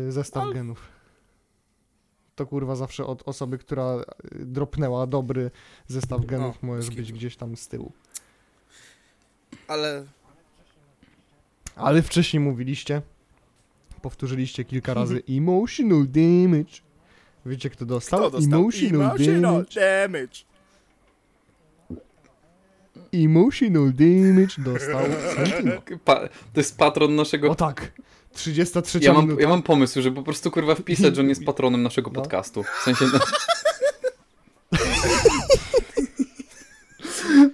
y, zestaw Ale- genów. To kurwa zawsze od osoby, która y, dropnęła dobry zestaw genów, No, możesz być gdzieś tam z tyłu. Ale Ale wcześniej mówiliście, powtórzyliście kilka razy emotional damage. Wiecie kto dostał? kto dostał? Emotional, Emotional damage. damage. Emotional damage dostał to jest patron naszego O tak, 33 Ja mam, ja mam pomysł, żeby po prostu kurwa wpisać, że on jest patronem naszego No. podcastu. W sensie. No...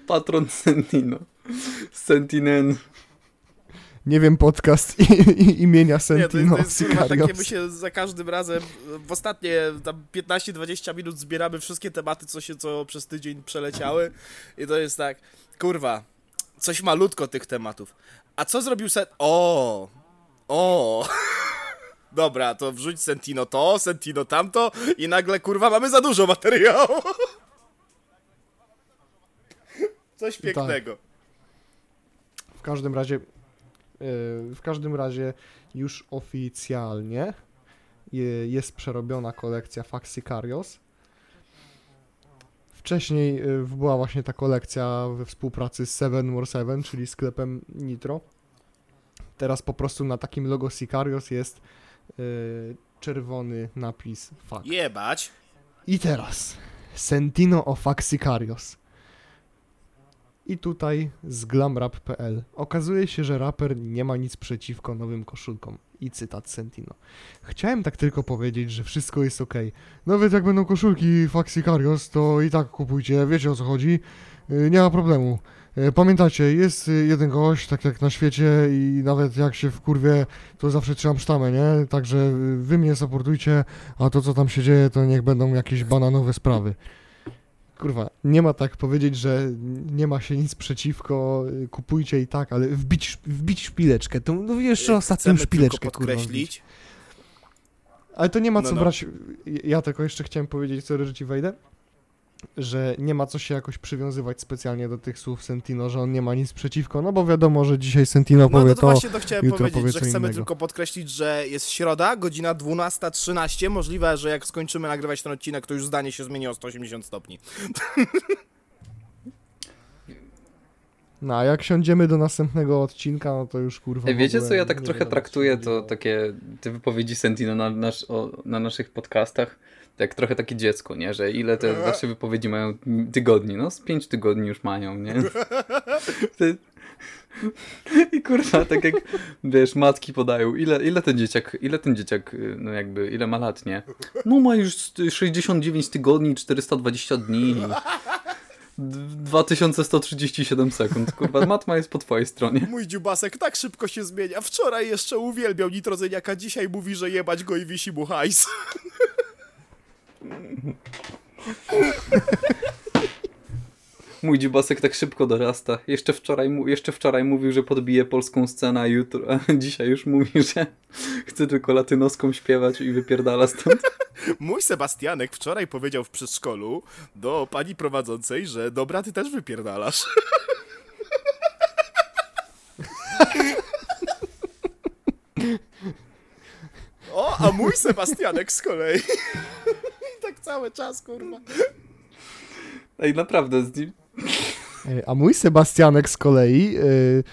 Patron Sentino. Sentinen. Nie wiem, podcast i, i, imienia Nie, to jest, Sentino to jest takie my się za każdym razem w ostatnie tam 15-20 minut zbieramy wszystkie tematy, co się co przez tydzień przeleciały i to jest tak, kurwa, coś malutko tych tematów. A co zrobił Sen... O! O! Dobra, to wrzuć Sentino to, Sentino tamto i nagle, kurwa, mamy za dużo materiału. Coś tak. pięknego. W każdym razie, w każdym razie już oficjalnie je- jest przerobiona kolekcja Faxicarios. Wcześniej yy, była właśnie ta kolekcja we współpracy z Seven More Seven, czyli sklepem Nitro. Teraz po prostu na takim logo Sicarios jest yy, czerwony napis Fax. Jebać. I teraz Sentino o Faxicarios. I tutaj z glamrap.pl. Okazuje się, że raper nie ma nic przeciwko nowym koszulkom. I cytat Sentino. Chciałem tak tylko powiedzieć, że wszystko jest ok. Nawet jak będą koszulki Faxicarios, to i tak kupujcie, wiecie o co chodzi. Yy, Nie ma problemu. Yy, Pamiętacie, jest yy, jeden gość, tak jak na świecie i nawet jak się w kurwie, to zawsze trzymam sztamę, nie? Także wy mnie supportujcie, a to co tam się dzieje, to niech będą jakieś bananowe sprawy. Kurwa, nie ma tak powiedzieć, że nie ma się nic przeciwko, y, kupujcie i tak, ale wbić, wbić szpileczkę, to no jeszcze ostatnią Chcemy szpileczkę, kurwa. Wbić. Ale to nie ma No, co no. brać, ja tylko jeszcze chciałem powiedzieć, sorry, że ci wejdę, że nie ma co się jakoś przywiązywać specjalnie do tych słów Sentino, że on nie ma nic przeciwko, no bo wiadomo, że dzisiaj Sentino No powie to, to to, właśnie to chciałem jutro powiedzieć, powie że chcemy innego. tylko podkreślić, że jest środa, godzina 12.13. Możliwe, że jak skończymy nagrywać ten odcinek, to już zdanie się zmieni o 180 stopni. no a jak siądziemy do następnego odcinka, no to już kurwa Ej, wiecie co, ja tak trochę traktuję to takie, te wypowiedzi Sentino na, nasz, o, na naszych podcastach, jak trochę takie dziecko, nie? Że ile te wasze wypowiedzi mają tygodni? No z pięć tygodni już mają, nie? I kurwa, tak jak, wiesz, matki podają, ile, ile ten dzieciak, ile ten dzieciak, y, no jakby, ile ma lat, nie? No ma już 69 tygodni, 420 dni i d- 2137 sekund. Kurwa, matma jest po twojej stronie. Mój dziubasek tak szybko się zmienia. Wczoraj jeszcze uwielbiał nitrozyniaka, dzisiaj mówi, że jebać go i wisi mu hajs. Mój dziubasek tak szybko dorasta. Jeszcze wczoraj, jeszcze wczoraj mówił, że podbije polską scenę, a jutro, a dzisiaj już mówi, że chce tylko latynoską śpiewać i wypierdala stąd. Mój Sebastianek wczoraj powiedział w przedszkolu do pani prowadzącej, że dobra, ty też wypierdalasz. O, a mój Sebastianek z kolei. Cały czas, kurwa. Ej, naprawdę, z nim... A mój Sebastianek z kolei y,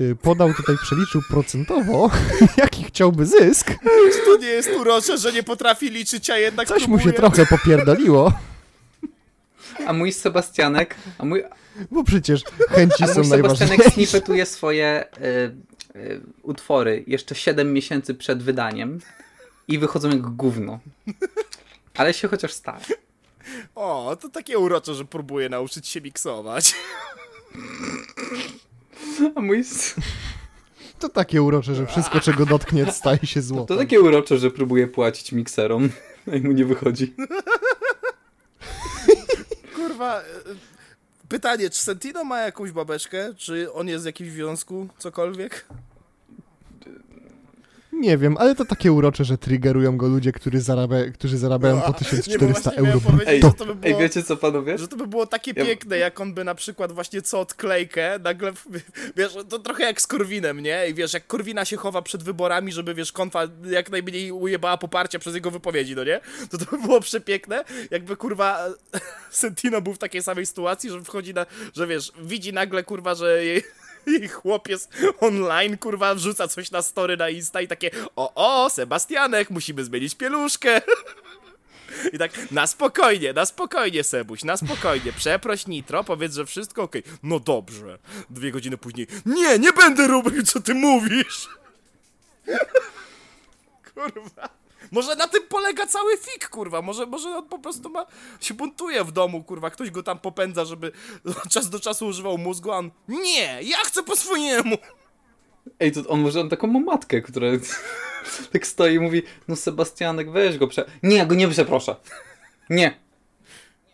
y, podał tutaj, przeliczył procentowo, jaki chciałby zysk. Czy to nie jest urocze, że nie potrafi liczyć, a jednak Coś mu się próbuje? trochę popierdoliło, A mój Sebastianek, a mój, bo przecież chęci a są mój Sebastianek snippetuje swoje y, y, utwory jeszcze 7 miesięcy przed wydaniem i wychodzą jak gówno. Ale się chociaż stara. O, to takie urocze, że próbuje nauczyć się miksować. A mój... To takie urocze, że wszystko, czego dotknie, staje się To złotem. takie urocze, że próbuje płacić mikserom, a mu nie wychodzi. Kurwa, e, pytanie, czy Sentino ma jakąś babeczkę? Czy on jest w jakimś związku? Cokolwiek? Nie wiem, ale to takie urocze, że triggerują go ludzie, którzy, zarabia, którzy zarabiają po Nie, bo 1400 właśnie miałem euro. powiedzieć, Ej, że to by ej, było... wiecie co panowie? Że to by było takie Ja- piękne, jak on by na przykład właśnie co odklejkę, nagle, wiesz, to trochę jak z Korwinem, nie? I wiesz, jak Korwina się chowa przed wyborami, żeby, wiesz, konfa jak najmniej ujebała poparcia przez jego wypowiedzi, no nie? To to by było przepiękne, jakby, kurwa, Sentino był w takiej samej sytuacji, że wchodzi na, że wiesz, widzi nagle, kurwa, że jej, jej chłopiec online, kurwa, wrzuca coś na story na Insta i takie, o, o, Sebastianek, musimy zmienić pieluszkę. I tak, na spokojnie, na spokojnie, Sebuś, na spokojnie. Przeproś Nitro, powiedz, że wszystko okej. No dobrze. Dwie godziny później, nie, nie będę robił, co ty mówisz. Kurwa. Może na tym polega cały fik, kurwa. Może, może on po prostu ma, się buntuje w domu, kurwa. Ktoś go tam popędza, żeby czas do czasu używał mózgu, a on, nie, ja chcę po swojemu. Ej, to on może on taką ma matkę, która tak stoi i mówi, no Sebastianek, weź go prze... Nie, ja go nie przeproszę. Nie,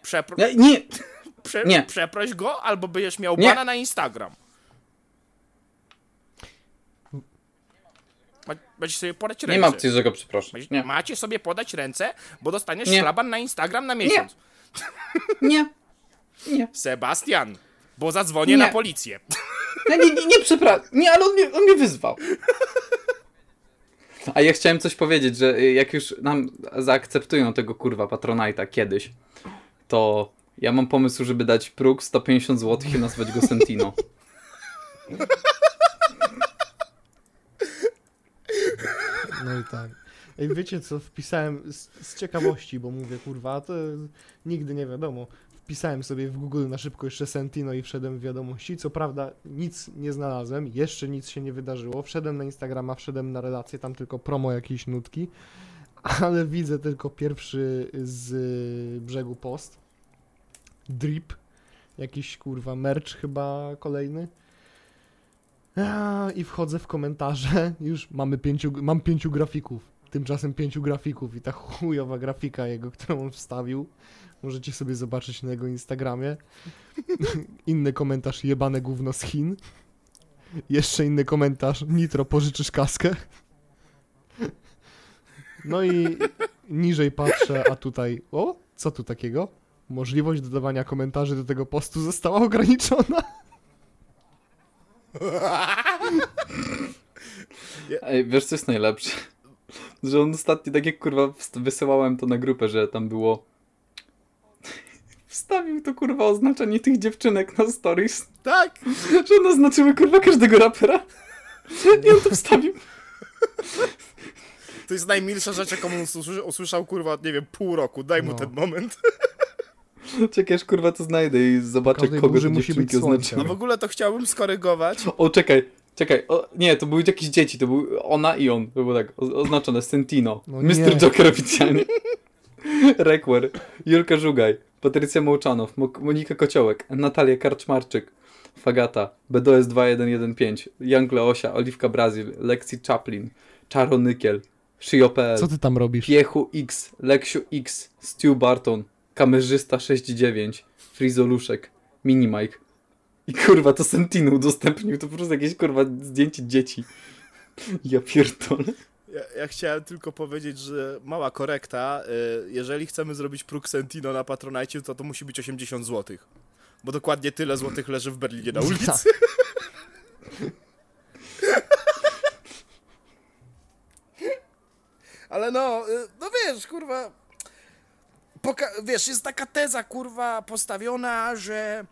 Przepro... nie, nie. Prze... nie. Przeproś go, albo będziesz miał Nie. bana na Instagram. Będziesz sobie podać ręce. Nie ma opcji, że go. Będziesz- Nie, Macie sobie podać ręce, bo dostaniesz Nie. szlaban na Instagram na miesiąc. nie, nie. Sebastian, bo zadzwonię Nie. na policję. Nie, nie, nie, nie przepraszam. Nie, ale on mnie, on mnie wyzwał. A ja chciałem coś powiedzieć, że jak już nam zaakceptują tego kurwa Patronite'a kiedyś, to ja mam pomysł, żeby dać próg 150 zł i nazwać go Sentino. No i tak. Ej, wiecie co, wpisałem z, z ciekawości, bo mówię, kurwa, to nigdy nie wiadomo. Wpisałem sobie w Google na szybko jeszcze Sentino i wszedłem w wiadomości. Co prawda nic nie znalazłem, jeszcze nic się nie wydarzyło. Wszedłem na Instagrama, wszedłem na relację, tam tylko promo jakiejś nutki, ale widzę tylko pierwszy z brzegu post. Drip. Jakiś kurwa merch chyba kolejny. I wchodzę w komentarze, już mamy pięciu, mam pięciu grafików, tymczasem pięciu grafików i ta chujowa grafika jego, którą on wstawił, możecie sobie zobaczyć na jego Instagramie. Inny komentarz, jebane gówno z Chin. Jeszcze inny komentarz, Nitro, pożyczysz kaskę? No i niżej patrzę, a tutaj, o, co tu takiego? możliwość dodawania komentarzy do tego postu została ograniczona. Ej, wiesz co jest najlepsze? Że on ostatnio, tak jak kurwa wysyłałem to na grupę, że tam było... Wstawił to kurwa oznaczenie tych dziewczynek na stories, Tak! że one oznaczyły kurwa każdego rapera. I on to wstawił. To jest najmilsza rzecz, jaką on usłyszał, kurwa, nie wiem, pół roku. Daj mu No. ten moment. Czekaj, aż kurwa to znajdę i zobaczę kogo te musi być słońce. oznaczyły. No w ogóle to chciałbym skorygować. O, czekaj, czekaj. O, nie, to były jakieś dzieci, to był ona i on. To było tak, o, oznaczone Sentino. No Mr. nie. Joker oficjalnie. Rekwer, Julka Żugaj, Patrycja Mołczanow, Mo- Monika Kociołek, Natalia Karczmarczyk, Fagata, BDS 2115, Young Leosia, Oliwka Brazil, Lexi Chaplin, Czaro Nykiel, Shio.pl, Co ty tam robisz? Piechu X, Leksiu X, Stu Barton, Kamerzysta 69, Frizoluszek, Minimike. I kurwa, to Sentino udostępnił, to po prostu jakieś kurwa zdjęcie dzieci. Ja pierdolę. Ja, ja chciałem tylko powiedzieć, że mała korekta. y, Jeżeli chcemy zrobić próg Sentino na Patronite, to to musi być 80 zł. Bo dokładnie tyle złotych leży w Berlinie na ulicy. Tak. Ale no, y, no wiesz, kurwa. Poka- wiesz, jest taka teza, kurwa, postawiona, że.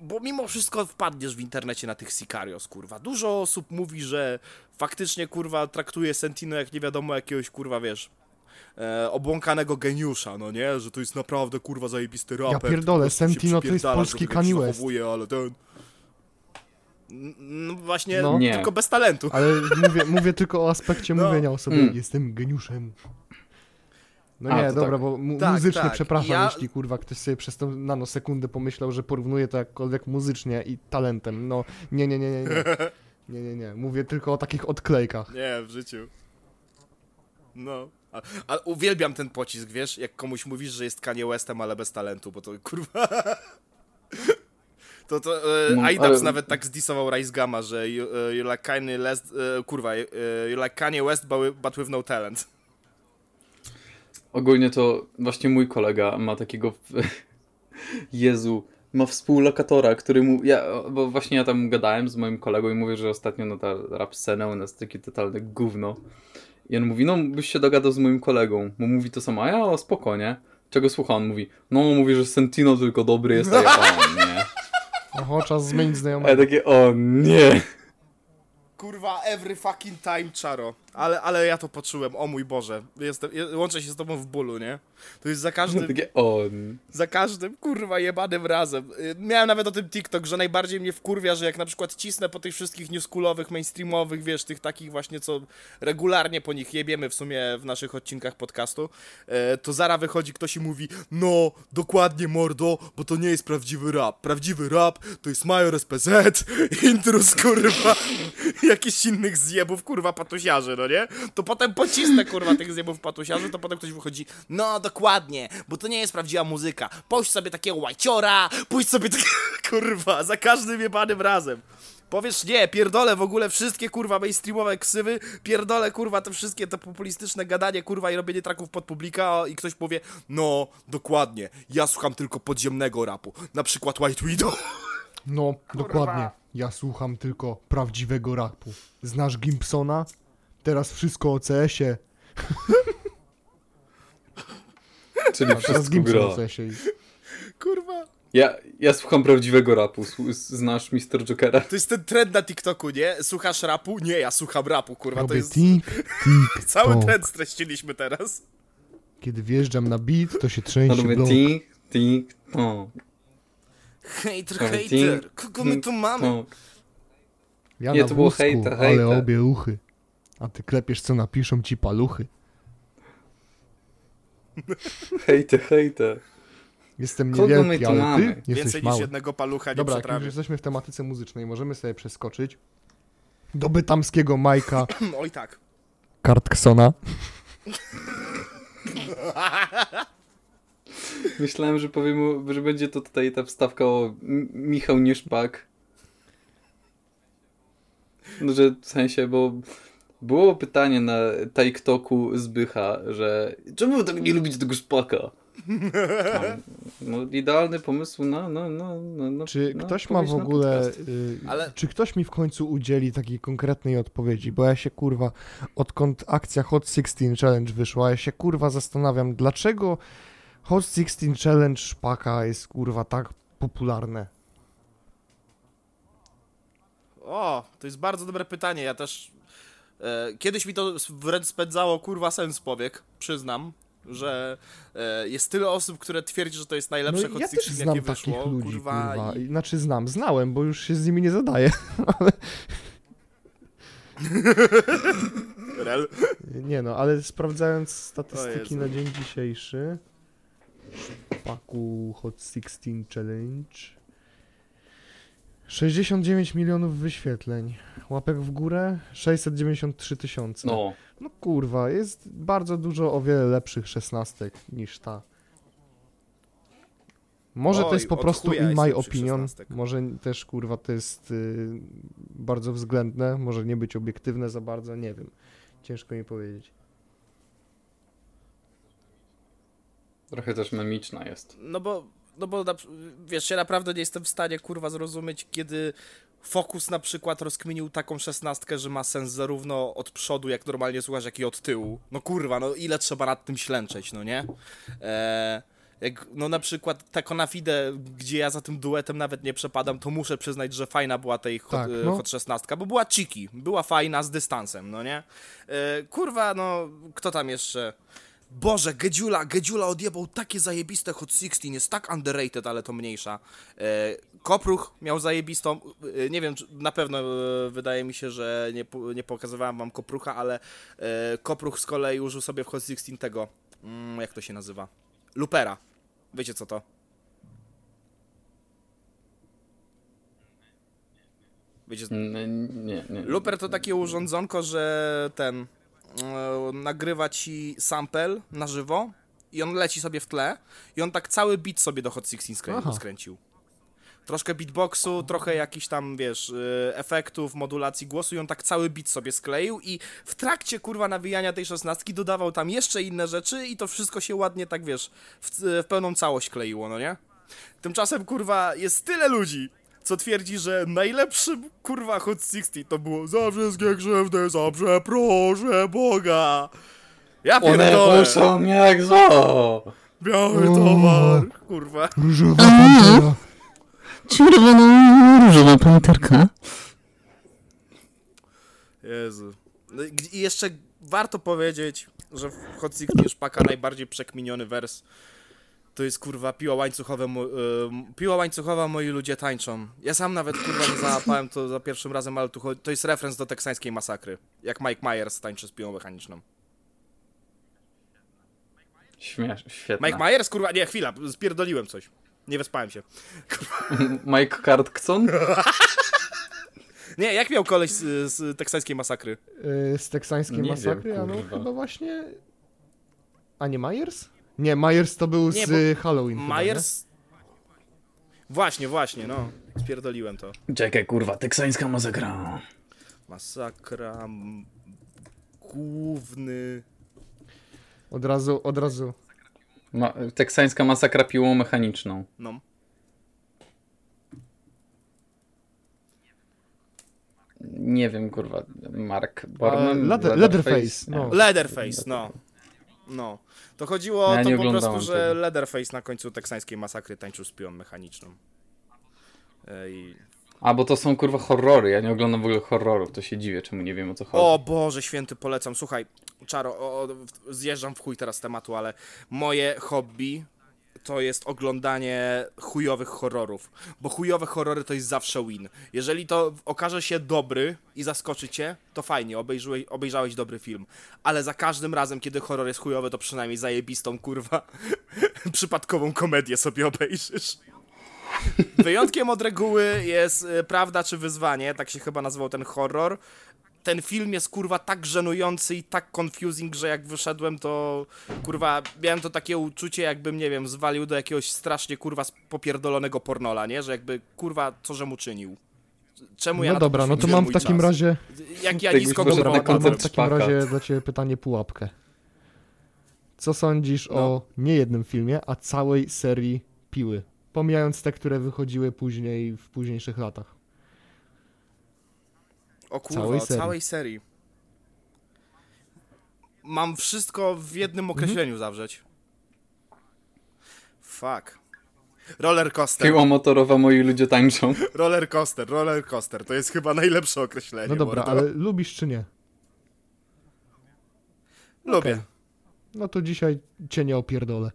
Bo mimo wszystko wpadniesz w internecie na tych Sicarios, kurwa. Dużo osób mówi, że faktycznie, kurwa, traktuje Sentino jak nie wiadomo jakiegoś, kurwa, wiesz, e, obłąkanego geniusza, no nie? Że to jest naprawdę, kurwa, zajebisty raper. Ja pierdolę, Sentino to jest polski tak Kanye West. ale ten... No właśnie, No. Tylko bez talentu. Ale mówię, mówię tylko o aspekcie No. mówienia o sobie. Mm. Jestem geniuszem. No A, nie, dobra, tak. bo mu- Tak, muzycznie tak. przepraszam, Ja- jeśli kurwa ktoś sobie przez tą nanosekundę pomyślał, że porównuje to jakkolwiek muzycznie i talentem. No nie, nie, nie, nie, nie. Nie, nie, nie. Mówię tylko o takich odklejkach. Nie, w życiu. No. A, a uwielbiam ten pocisk, wiesz, jak komuś mówisz, że jest Kanye Westem, ale bez talentu, bo to kurwa... To to e, No, ale- nawet tak zdisował Rice Gama, że you, e, you like Kanye West, e, kurwa, e, you like Kanye West, but with no talent. Ogólnie to właśnie mój kolega ma takiego. Jezu, ma współlokatora, który mu. Ja, bo właśnie ja tam gadałem z moim kolegą i mówię, że ostatnio na ta rap scenę u nas takie totalne gówno. I on mówi, no byś się dogadał z moim kolegą. Mu mówi to samo, a ja o, spoko, nie? Czego słucha? On mówi, no mówi, że Sentino tylko dobry jest, a ja, o nie. Oho, czas zmienić A ja znajomego. takie, o nie. Kurwa, every fucking time, Czaro. Ale, ale ja to poczułem, o mój Boże. Jestem, je- łączę się z tobą w bólu, nie? To jest za każdym... Takie, o. n- Za każdym, kurwa, jebanym razem. Y, Miałem nawet o tym TikTok, że najbardziej mnie wkurwia, że jak na przykład cisnę po tych wszystkich newschoolowych, mainstreamowych, wiesz, tych takich właśnie, co regularnie po nich jebiemy w sumie w naszych odcinkach podcastu, e, to zara wychodzi ktoś i mówi, no, dokładnie, mordo, bo to nie jest prawdziwy rap. Prawdziwy rap to jest Major SPZ, Intrus, kurwa, jakichś innych zjebów, kurwa, patusiarzy, no nie? To potem pocisnę, kurwa, tych zjebów patusiarzy, to potem ktoś wychodzi, no, dokładnie, bo to nie jest prawdziwa muzyka. Pójdź sobie takiego łajciora, pójdź sobie takiego, kurwa, za każdym jebanym razem. Powiesz nie, pierdolę w ogóle wszystkie kurwa mainstreamowe ksywy, pierdolę kurwa te wszystkie te populistyczne gadanie kurwa i robienie traków pod publika i ktoś powie, no dokładnie, ja słucham tylko podziemnego rapu, na przykład White Widow. No, dokładnie. Ja słucham tylko prawdziwego rapu. Znasz Gimpsona? Teraz wszystko o CS-ie. Czyli A teraz wszystko gra. o CS-ie. Kurwa. Ja, ja słucham prawdziwego rapu. Znasz Mr. Jokera? To jest ten trend na TikToku, nie? Słuchasz rapu? Nie, ja słucham rapu, kurwa, to Robię jest... tik, tik, Cały tok. trend streściliśmy teraz. Kiedy wjeżdżam na beat, to się trzęsie mówię blok. tik, tik, to. Hejter, hejter, kogo my tu mamy? to. Ja Nie, na to było wózku, hejter, ale hejter. obie uchy. A ty klepiesz, co napiszą ci paluchy. Hejte, hejte. Jestem Kogo my niewielki, tu ale mamy? ty jesteś Więcej niż mały. jednego palucha nie Dobra, jak już przetrawię. jesteśmy w tematyce muzycznej, możemy sobie przeskoczyć do bytamskiego Majka Oj tak. Kartksona. Myślałem, że powiem, że będzie to tutaj ta wstawka o M- Michał Nieszpak. No, że w sensie, bo było pytanie na TikToku Zbycha, że czemu tak nie lubicie tego szpaka? No, idealny pomysł na, na, na, na, na Czy na ktoś ma w ogóle. y, Ale- Czy ktoś mi w końcu udzieli takiej konkretnej odpowiedzi? Bo ja się kurwa, odkąd akcja Hot 16 Challenge wyszła, ja się kurwa zastanawiam, dlaczego Hot 16 Challenge szpaka jest kurwa tak popularne. O, to jest bardzo dobre pytanie. Ja też. E, kiedyś mi to wręcz spędzało kurwa sens powiek, przyznam. Że e, jest tyle osób, które twierdzi, że to jest najlepsze No, Hot ja też 16, znam jakie takich wyszło. ludzi, kurwa, kurwa. i-. Znaczy znam, znałem, bo już się z nimi nie zadaję. Rel. Nie no, ale sprawdzając statystyki na dzień dzisiejszy, szpaku Hot 16 Challenge, 69 milionów wyświetleń, łapek w górę 693 tysiące. No, No kurwa, jest bardzo dużo o wiele lepszych szesnastek niż ta. Może to Oj, jest po prostu in my opinion, może też kurwa to jest y, bardzo względne, może nie być obiektywne za bardzo, nie wiem. Ciężko mi powiedzieć. trochę też memiczna jest. No bo, no bo na, wiesz, ja naprawdę nie jestem w stanie kurwa zrozumieć, kiedy Focus na przykład rozkminił taką szesnastkę, że ma sens zarówno od przodu, jak normalnie słuchasz, jak i od tyłu. No kurwa, no ile trzeba nad tym ślęczeć, no nie? E, jak, no na przykład ta Konafide, gdzie ja za tym duetem nawet nie przepadam, to muszę przyznać, że fajna była tej hot, Tak, e, no. hot 16, bo była chiki, była fajna z dystansem, no nie? E, kurwa, no kto tam jeszcze? Boże, Gedziula, Gedziula odjebał takie zajebiste Hot 16, jest tak underrated, ale to mniejsza. E, Kopruch miał zajebistą, e, nie wiem, na pewno e, wydaje mi się, że nie, nie pokazywałem wam Koprucha, ale Kopruch z kolei użył sobie w Hot 16 tego, mm, jak to się nazywa? Lupera. Wiecie co to? Wiecie, Nie, nie. Looper to takie urządzonko, że ten nagrywa ci sample na żywo i on leci sobie w tle i on tak cały beat sobie do Hot 16 skrę- skręcił. Troszkę beatboxu, trochę jakichś tam, wiesz, e, efektów, modulacji głosu i on tak cały beat sobie skleił i w trakcie, kurwa, nawijania tej szesnastki dodawał tam jeszcze inne rzeczy i to wszystko się ładnie, tak, wiesz, w, w pełną całość kleiło, no nie? Tymczasem, kurwa, jest tyle ludzi, co twierdzi, że najlepszym, kurwa, Hot 16 to było za wszystkie krzywdy, za przeproszę Boga. Ja One pierdolę, muszą jak zło! biały towar, kurwa. Różowa pantera. Czerwona różowa panterka. Jezu. No i jeszcze warto powiedzieć, że w Hot 16 szpaka najbardziej przekminiony wers to jest kurwa piła łańcuchowe, mo- ym, piła łańcuchowa moi ludzie tańczą. Ja sam nawet kurwa nie załapałem to za pierwszym razem, ale tu chodzi, to jest referenc do teksańskiej masakry. Jak Mike Myers tańczy z piłą mechaniczną. Śmiesz, świetne. Mike Myers, kurwa, nie, chwila, spierdoliłem coś. Nie wyspałem się. Mike Cartkson? Nie, jak miał koleś z, z teksańskiej masakry? Y, z teksańskiej Nie masakry, wiem, no chyba właśnie... A nie Myers? Nie, Myers to był Nie, z bo y, Halloween chyba, Myers... Właśnie, właśnie, no. Spierdoliłem to. Czekaj, kurwa, teksańska masakra. Masakra. Główny. Od razu, od razu. Ma teksańska masakra piłą mechaniczną. No. Nie wiem, kurwa, Mark Borman? Leather- Leatherface, Nie. no. Leatherface, no. No. To chodziło Ja o to po prostu, że tego. Leatherface na końcu teksańskiej masakry tańczył z piłą mechaniczną. Ej. A, bo to są kurwa horrory, ja nie oglądam w ogóle horrorów, to się dziwię, czemu nie wiem o co chodzi. O Boże święty, polecam. Słuchaj, Czaro, o, o, zjeżdżam w chuj teraz z tematu, ale moje hobby to jest oglądanie chujowych horrorów. Bo chujowe horrory to jest zawsze win. Jeżeli to okaże się dobry i zaskoczy cię, to fajnie, obejrzałeś, obejrzałeś dobry film. Ale za każdym razem, kiedy horror jest chujowy, to przynajmniej zajebistą, kurwa, przypadkową komedię sobie obejrzysz. Wyjątkiem od reguły jest y, Prawda czy Wyzwanie, tak się chyba nazywał ten horror. Ten film jest kurwa tak żenujący i tak confusing, że jak wyszedłem to kurwa miałem to takie uczucie jakbym nie wiem zwalił do jakiegoś strasznie kurwa popierdolonego pornola, nie? Że jakby kurwa co że mu czynił. Czemu ja No dobra, no to mam w takim czas? razie... Jak ja nisko Dobra, na mam w takim Szpaka. razie dla ciebie pytanie pułapkę. Co sądzisz No. o nie jednym filmie, a całej serii Piły? Pomijając te, które wychodziły później, w późniejszych latach. O kurwa, Całej serii. całej serii. Mam wszystko w jednym określeniu zawrzeć. Fuck. Roller coaster. Piła motorowa, moi ludzie tańczą. Roller coaster, roller coaster. To jest chyba najlepsze określenie. No dobra, mordo. ale lubisz czy nie? Lubię. okej. No to dzisiaj cię nie opierdolę.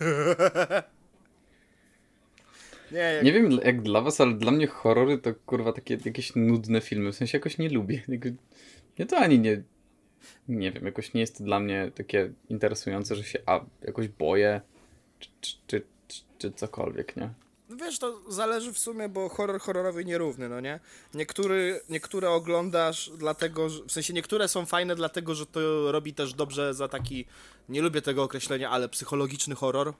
Nie, jak... Nie wiem jak dla was, ale dla mnie horrory to kurwa takie jakieś nudne filmy. W sensie jakoś nie lubię. Ja to ani nie. Nie wiem, jakoś nie jest to dla mnie takie interesujące, że się a, jakoś boję, czy, czy, czy, czy, czy cokolwiek, nie? No Wiesz, to zależy w sumie, bo horror horrorowy nierówny, no nie? Niektóry, niektóre oglądasz dlatego, że, w sensie niektóre są fajne dlatego, że to robi też dobrze za taki, nie lubię tego określenia, ale psychologiczny horror.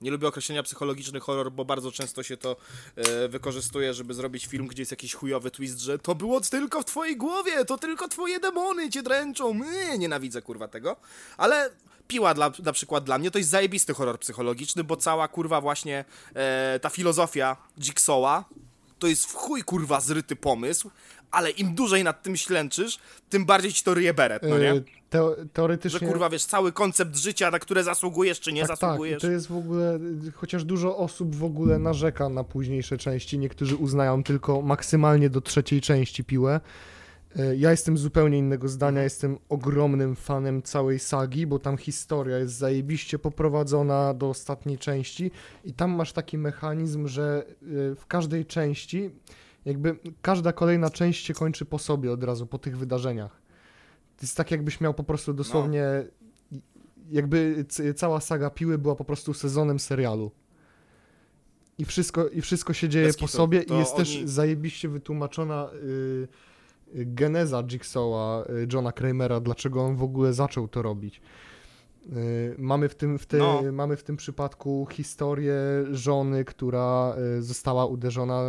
Nie lubię określenia psychologiczny horror, bo bardzo często się to e, wykorzystuje, żeby zrobić film, gdzie jest jakiś chujowy twist, że to było tylko w twojej głowie, to tylko twoje demony cię dręczą. Yy, nienawidzę kurwa tego. Ale Piła dla, na przykład dla mnie to jest zajebisty horror psychologiczny, bo cała kurwa właśnie e, ta filozofia Jigsawa to jest w chuj kurwa zryty pomysł, ale im dłużej nad tym ślęczysz, tym bardziej ci to ryje beret, no nie? E, Teo- Że teoretycznie... kurwa wiesz, cały koncept życia, na które zasługujesz czy nie tak, tak, zasługujesz. to jest w ogóle, chociaż dużo osób w ogóle narzeka na późniejsze części, niektórzy uznają tylko maksymalnie do trzeciej części piłę. Y, Ja jestem zupełnie innego zdania, jestem ogromnym fanem całej sagi, bo tam historia jest zajebiście poprowadzona do ostatniej części i tam masz taki mechanizm, że y, w każdej części, jakby każda kolejna część się kończy po sobie od razu, po tych wydarzeniach. To jest tak, jakbyś miał po prostu dosłownie jakby c- cała saga Piły była po prostu sezonem serialu. I wszystko, i wszystko się dzieje po sobie i To jest też oni- zajebiście wytłumaczona y, y, geneza Jigsawa y, Johna Kramera, dlaczego on w ogóle zaczął to robić. Mamy, w tym, w te, No. mamy w tym przypadku historię żony, która została uderzona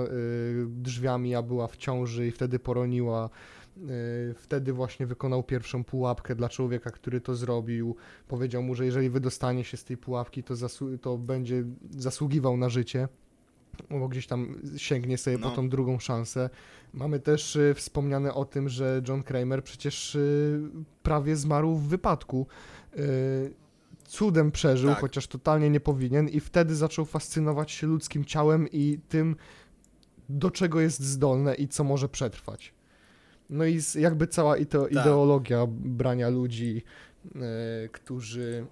drzwiami, a była w ciąży i wtedy poroniła. Y, Wtedy właśnie wykonał pierwszą pułapkę dla człowieka, który to zrobił. Powiedział mu, że jeżeli wydostanie się z tej pułapki, to, zasłu- to będzie zasługiwał na życie. Bo gdzieś tam sięgnie sobie No. po tą drugą szansę. Mamy też y, wspomniane o tym, że John Kramer przecież y, prawie zmarł w wypadku. Y, cudem przeżył, Tak. chociaż totalnie nie powinien, i wtedy zaczął fascynować się ludzkim ciałem i tym, do czego jest zdolne i co może przetrwać. No i jakby cała ito- Tak. ideologia brania ludzi, e, którzy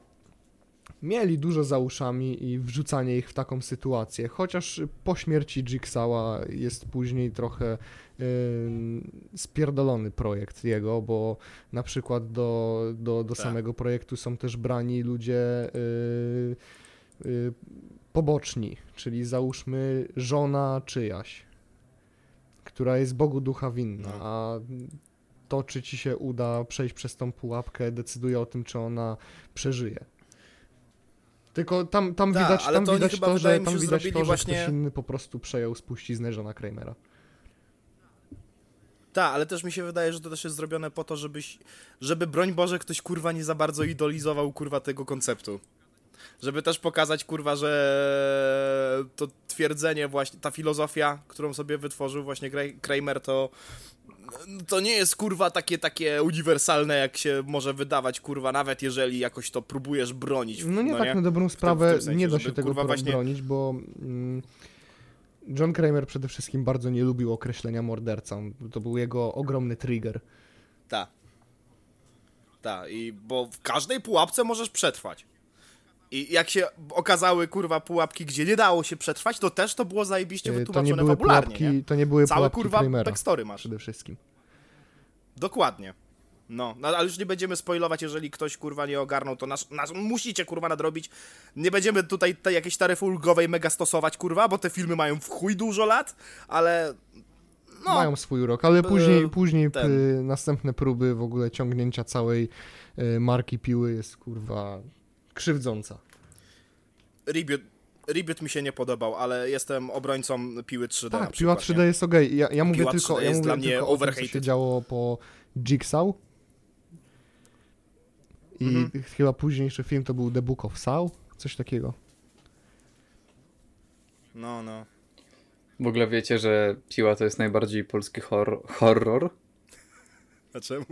mieli dużo za uszami i wrzucanie ich w taką sytuację. Chociaż po śmierci Jigsawa jest później trochę e, spierdolony projekt jego, bo na przykład do, do, do Tak. samego projektu są też brani ludzie e, e, poboczni, czyli załóżmy żona czyjaś, która jest Bogu ducha winna, No. a to, czy ci się uda przejść przez tą pułapkę, decyduje o tym, czy ona przeżyje. Tylko tam, tam Tak, widać, tam to widać to, że tam widać to, że właśnie- ktoś inny po prostu przejął spuściznę Johna Kramera. Tak, ale też mi się wydaje, że to też jest zrobione po to, żebyś, żeby broń Boże ktoś kurwa nie za bardzo idolizował kurwa tego konceptu. Żeby też pokazać kurwa, że to twierdzenie właśnie, ta filozofia, którą sobie wytworzył właśnie Kramer, to to nie jest kurwa takie takie uniwersalne, jak się może wydawać kurwa, nawet jeżeli jakoś to próbujesz bronić. No nie tak nie? na dobrą sprawę tym sensie, nie da żeby, się tego kurwa, właśnie- bronić, bo mm, John Kramer przede wszystkim bardzo nie lubił określenia morderca. To był jego ogromny trigger. Tak. Tak, i bo w każdej pułapce możesz przetrwać. I jak się okazały, kurwa, pułapki, gdzie nie dało się przetrwać, to też to było zajebiście E, To nie wytłumaczone były fabularnie, pułapki, nie? to nie były Całe, pułapki kurwa, Kramera backstory masz. przede wszystkim. Dokładnie. No, no, ale już nie będziemy spoilować, jeżeli ktoś, kurwa, nie ogarnął, to nasz, nasz musicie, kurwa, nadrobić. Nie będziemy tutaj tej jakiejś taryfy ulgowej mega stosować, kurwa, bo te filmy mają w chuj dużo lat, ale... No, Mają swój urok, ale później, później p- następne próby w ogóle ciągnięcia całej e, marki piły jest kurwa krzywdząca. reboot, reboot mi się nie podobał, ale jestem obrońcą Piły 3D na Tak, piła przykład, 3D nie? jest okej. Ja, ja mówię Piła tylko, 3D ja jest mówię dla mnie tylko o tym, co się działo po Jigsaw. I Mhm. chyba późniejszy film to był The Book of Saw, coś takiego. No, no. W ogóle wiecie, że Piła to jest najbardziej polski hor horror? A czemu?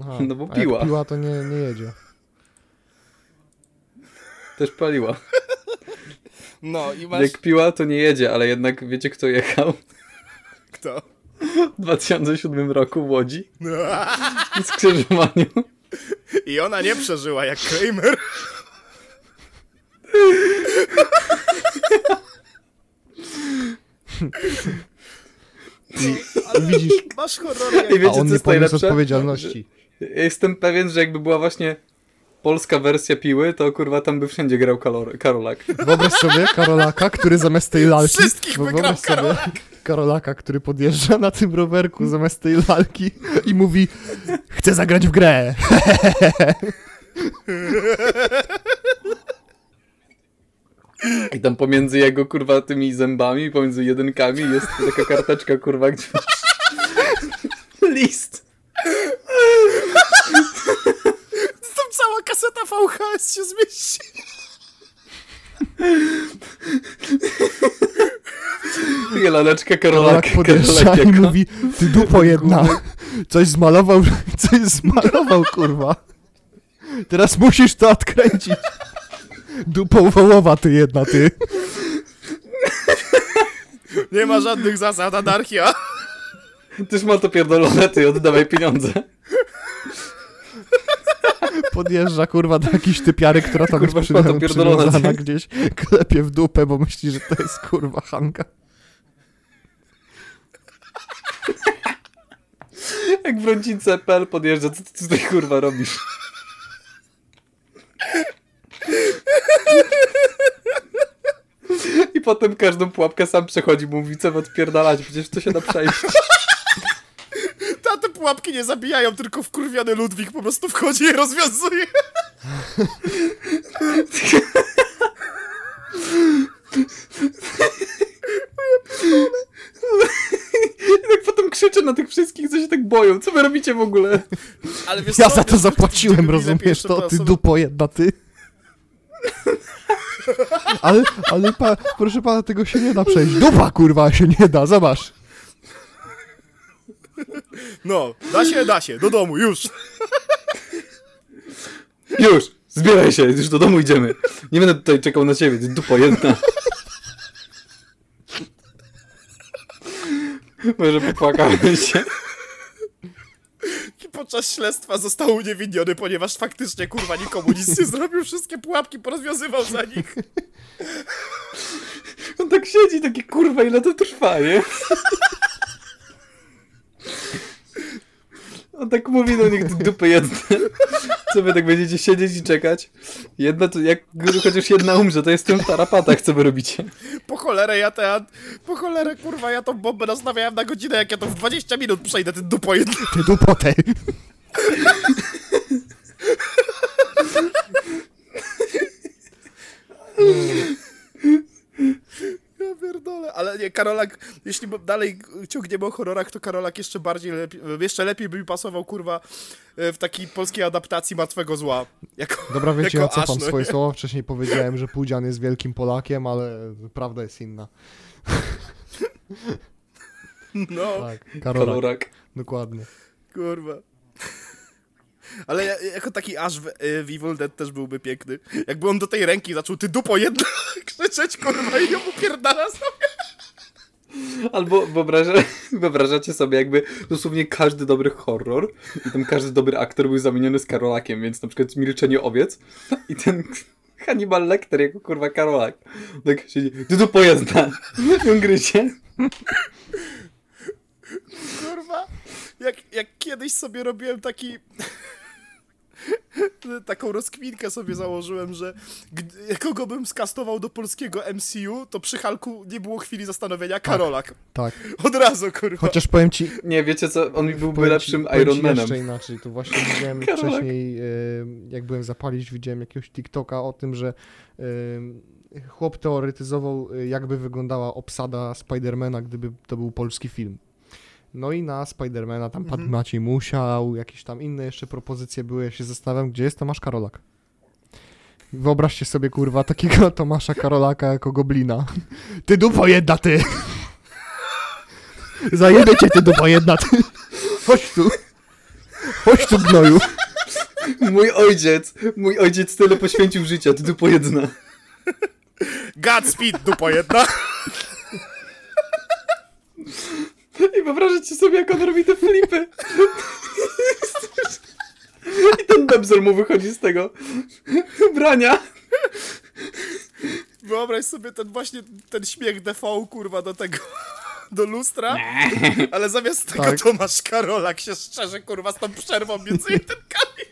Aha, No bo piła. piła to nie, nie jedzie. Też paliła. No i masz... Jak piła, to nie jedzie, ale jednak wiecie, kto jechał Kto? w 2007 roku w Łodzi w skrzyżowaniu. I ona nie przeżyła jak Kramer. Widzisz, Masz horrory jak... I wiecie, a co on nie jest poniósł odpowiedzialności. Ja Jestem pewien, że jakby była właśnie polska wersja piły, to kurwa tam by wszędzie grał Kalor Karolak. Wyobraź sobie Karolaka, który zamiast tej lalki... Wszystkich wyobraź sobie Karolak. Karolaka, który podjeżdża na tym rowerku zamiast tej lalki i mówi chcę zagrać w grę. I tam pomiędzy jego kurwa tymi zębami, pomiędzy jedynkami jest taka karteczka kurwa, gdzie masz list. Cała kaseta VHS się zmieści. I laleczka Karolak Karolaka. podjeżdża Karolak i mówi ty dupo jedna. Coś zmalował, coś zmalował kurwa. Teraz musisz to odkręcić. Dupo wołowa ty jedna, ty. Nie ma żadnych zasad, anarchia. Tyż ma to pierdolone, ty oddawaj pieniądze. Podjeżdża kurwa do jakiejś typiary, która tam Kurwa, jest pierdolona, przywiązana gdzieś, klepie w dupę, bo myśli, że to jest kurwa Hanka. Jak w rodzice PL podjeżdża, co ty tutaj kurwa robisz? I potem każdą pułapkę sam przechodzi, mówi co odpierdalać, przecież to się da przejść. Pułapki nie zabijają, tylko wkurwiony Ludwik po prostu wchodzi i rozwiązuje. I tak potem krzyczę na tych wszystkich, co się tak boją. Co wy robicie w ogóle? Ale wiesz Ja co, za to zapłaciłem, rozumiesz to? Ty dupo jedna, ty. Ale, ale pa, proszę pana, tego się nie da przejść. Dupa kurwa się nie da, zobacz. No, da się, da się, do domu, już. Już! Zbieraj się, już do domu idziemy. Nie będę tutaj czekał na ciebie, ty dupo jedna. Może popłakałem się. I podczas śledztwa został uniewinniony, ponieważ faktycznie, kurwa, nikomu nic nie zrobił, wszystkie pułapki porozwiązywał za nich. On tak siedzi, taki kurwa, ile to trwa, nie? On tak mówi do nich, ty dupy jedne. Co wy tak będziecie siedzieć i czekać? Jedna to, jak chociaż jedna umrze, to jest w tym tarapatach, co wy robicie. Po cholerę ja ten, po cholerę, kurwa, ja tą bombę nastawiałem na godzinę, jak ja to w 20 minut przejdę, ten dupo jedno. Ty dupo tej. Ja pierdolę, ale nie, Karolak, jeśli dalej ciągniemy o horrorach, to Karolak jeszcze bardziej, lepiej, jeszcze lepiej by mi pasował, kurwa, w takiej polskiej adaptacji Martwego Zła. Jako, Dobra, wiecie, ja jako cofam Aż, swoje nie? słowa. Wcześniej powiedziałem, że Pudzian jest wielkim Polakiem, ale prawda jest inna. No, Tak, Karolak, Kalorak. dokładnie. kurwa. Ale ja, jako taki aż w, y, w Evil Dead też byłby piękny. Jakby on do tej ręki zaczął, ty dupo jedna, krzyczeć, kurwa, i ją upierdala sobie. Albo wyobraża, wyobrażacie sobie, jakby dosłownie każdy dobry horror i tam każdy dobry aktor był zamieniony z Karolakiem, więc na przykład Milczenie owiec i ten Hannibal Lecter jako kurwa Karolak. Tak siedzi, ty tu pojezdna, i on gryzie. Kurwa, jak, jak kiedyś sobie robiłem taki... Taką rozkminkę sobie założyłem, że kogo bym skastował do polskiego MCU, to przy Halku nie było chwili zastanowienia. Karolak. Tak. Od razu, kurwa. Chociaż powiem ci, Nie, wiecie co, on byłby Powiem ci- lepszym ci Iron Manem. jeszcze inaczej, to właśnie widziałem Karolak. wcześniej, e, jak byłem zapalić, widziałem jakiegoś TikToka o tym, że e, chłop teoretyzował, e, jakby wyglądała obsada Spidermana, gdyby to był polski film. No i na Spidermana tam padł Mhm. Maciej Musiał, jakieś tam inne jeszcze propozycje były. Ja się zastanawiam, gdzie jest Tomasz Karolak. Wyobraźcie sobie, kurwa, takiego Tomasza Karolaka jako goblina. Ty dupo jedna, ty! Zajebie cię, ty dupo jedna, ty! Chodź tu! Chodź tu, gnoju! Mój ojciec, mój ojciec tyle poświęcił życia, ty tu po jedna. Godspeed, dupo jedna! I wyobrażacie sobie, jak on robi te flipy. I ten bebzel mu wychodzi z tego brania. Wyobraź sobie ten właśnie, ten śmiech DV, kurwa, do tego, do lustra, ale zamiast tego Tak. Tomasz Karolak się szczerze, kurwa, z tą przerwą między jedynkami.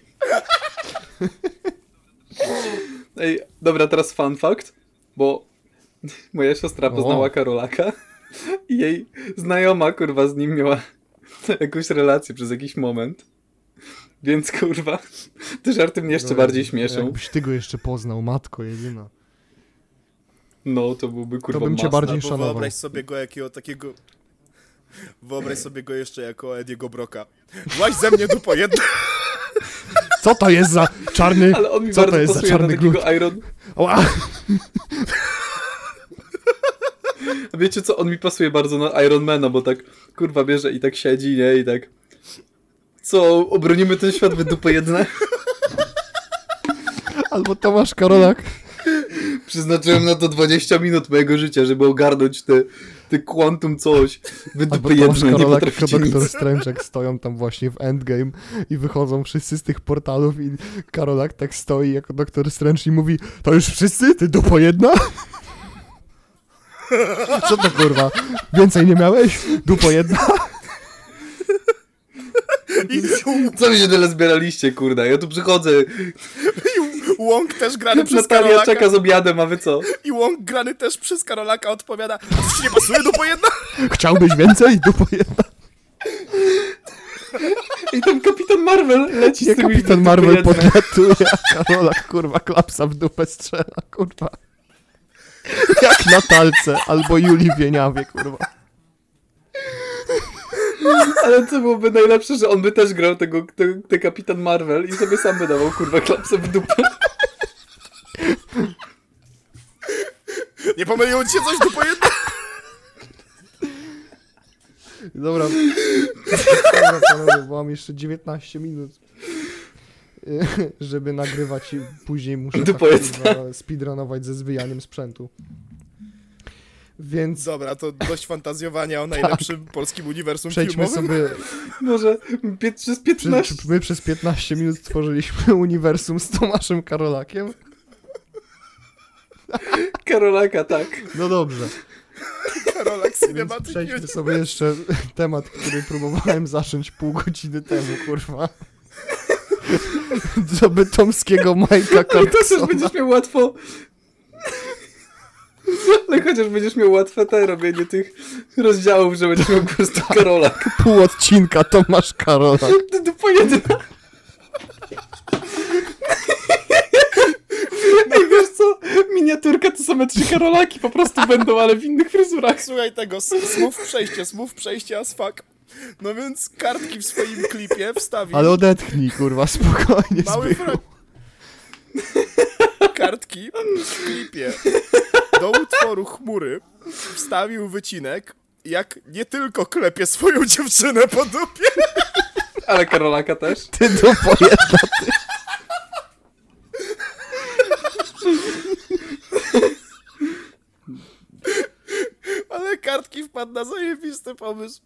Ej, dobra, teraz fun fact, bo moja siostra poznała O. Karolaka jej znajoma, kurwa, z nim miała jakąś relację przez jakiś moment. Więc, kurwa, te żarty mnie jeszcze bardziej śmieszą. Jakbyś ty go jeszcze poznał, matko jedyna. No, to byłby, kurwa, To bym cię masna. bardziej szanował. wyobraź sobie go jakiego takiego... Wyobraź sobie go jeszcze jako Ediego Broka. Właź ze mnie, dupo jedna! Co to jest za czarny... Ale on mi Co to jest za pasuje na czarny takiego glut? Iron... Ła! A wiecie co, on mi pasuje bardzo na Ironmana, bo tak, kurwa, bierze i tak siedzi, nie? I tak... Co, obronimy ten świat we dupę jedne? Albo Tomasz Karolak. Przeznaczyłem na to 20 minut mojego życia, żeby ogarnąć te, te quantum coś. Wy Albo dupy Tomasz jedne, nie potraficie Doktor nic. Jak stoją tam właśnie w Endgame i wychodzą wszyscy z tych portalów i Karolak tak stoi jako Doktor Strange i mówi to już wszyscy? Ty dupo jedna? Co to kurwa? Więcej nie miałeś? Dupo jedna? I Co wy się tyle zbieraliście, kurda? Ja tu przychodzę, Łąk też grany przez Natalia Karolaka. czeka z obiadem, a wy co? I Łąk grany też przez Karolaka odpowiada ci nie pasuje, dupo jedna? Chciałbyś więcej? Dupo jedna? I ten Kapitan Marvel leci z tymi Kapitan Marvel podlatuje, a Karolak kurwa klapsa w dupę strzela, kurwa. Jak na talce, albo Julii Wieniawie, kurwa. Ale co byłoby najlepsze, że on by też grał tego, te, te Kapitan Marvel i sobie sam by dawał, kurwa, klapsę w dupę. Nie pomyliło ci się coś, dupo jedna? Dobra. Dobra, panowie, bo mam jeszcze 19 minut. Żeby nagrywać i później muszę tak, kurwa, speedrunować ze zwyjaniem sprzętu. Więc Dobra, to dość fantazjowania o najlepszym polskim uniwersum przejdźmy filmowym. sobie. Może pie- przez Przy, 15... czy my przez 15 minut stworzyliśmy uniwersum z Tomaszem Karolakiem? Karolaka, tak. No dobrze. Karolak Cinematic przejdźmy sobie jeszcze temat, który próbowałem zacząć pół godziny temu, kurwa. Do bytomskiego Majka Ale to też będziesz miał łatwo... Ale chociaż będziesz miał łatwe te robienie tych rozdziałów, że będziesz miał po prostu Karolak. Pół odcinka Tomasz Karolak. Ty dupa jedyna. Ej, wiesz co? Miniaturka to same trzy Karolaki po prostu będą, ale w innych fryzurach. Słuchaj tego, s- smooth przejście, smooth przejście as fuck. No więc kartki w swoim klipie wstawił. Ale odetchnij, kurwa, spokojnie, Mały fra... Kartki w klipie do utworu Chmury wstawił wycinek, jak nie tylko klepie swoją dziewczynę po dupie, Ale Karolaka też. Ty dupo jedna, ty. ale kartki wpadł na zajebisty pomysł.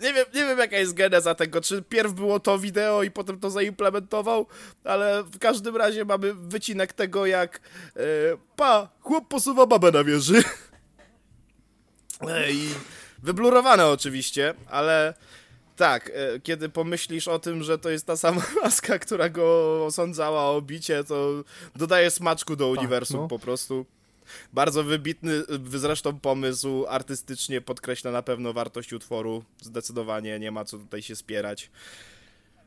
Nie wiem, nie wiem jaka jest geneza tego, czy pierw było to wideo i potem to zaimplementował, ale w każdym razie mamy wycinek tego jak e, pa, chłop posuwa babę na wieży. E, I wyblurowane oczywiście, ale tak, e, kiedy pomyślisz o tym, że to jest ta sama maska, która go osądzała o bicie, to dodaje smaczku do uniwersum no. po prostu. Bardzo wybitny zresztą pomysł, artystycznie podkreśla na pewno wartość utworu. Zdecydowanie nie ma co tutaj się spierać.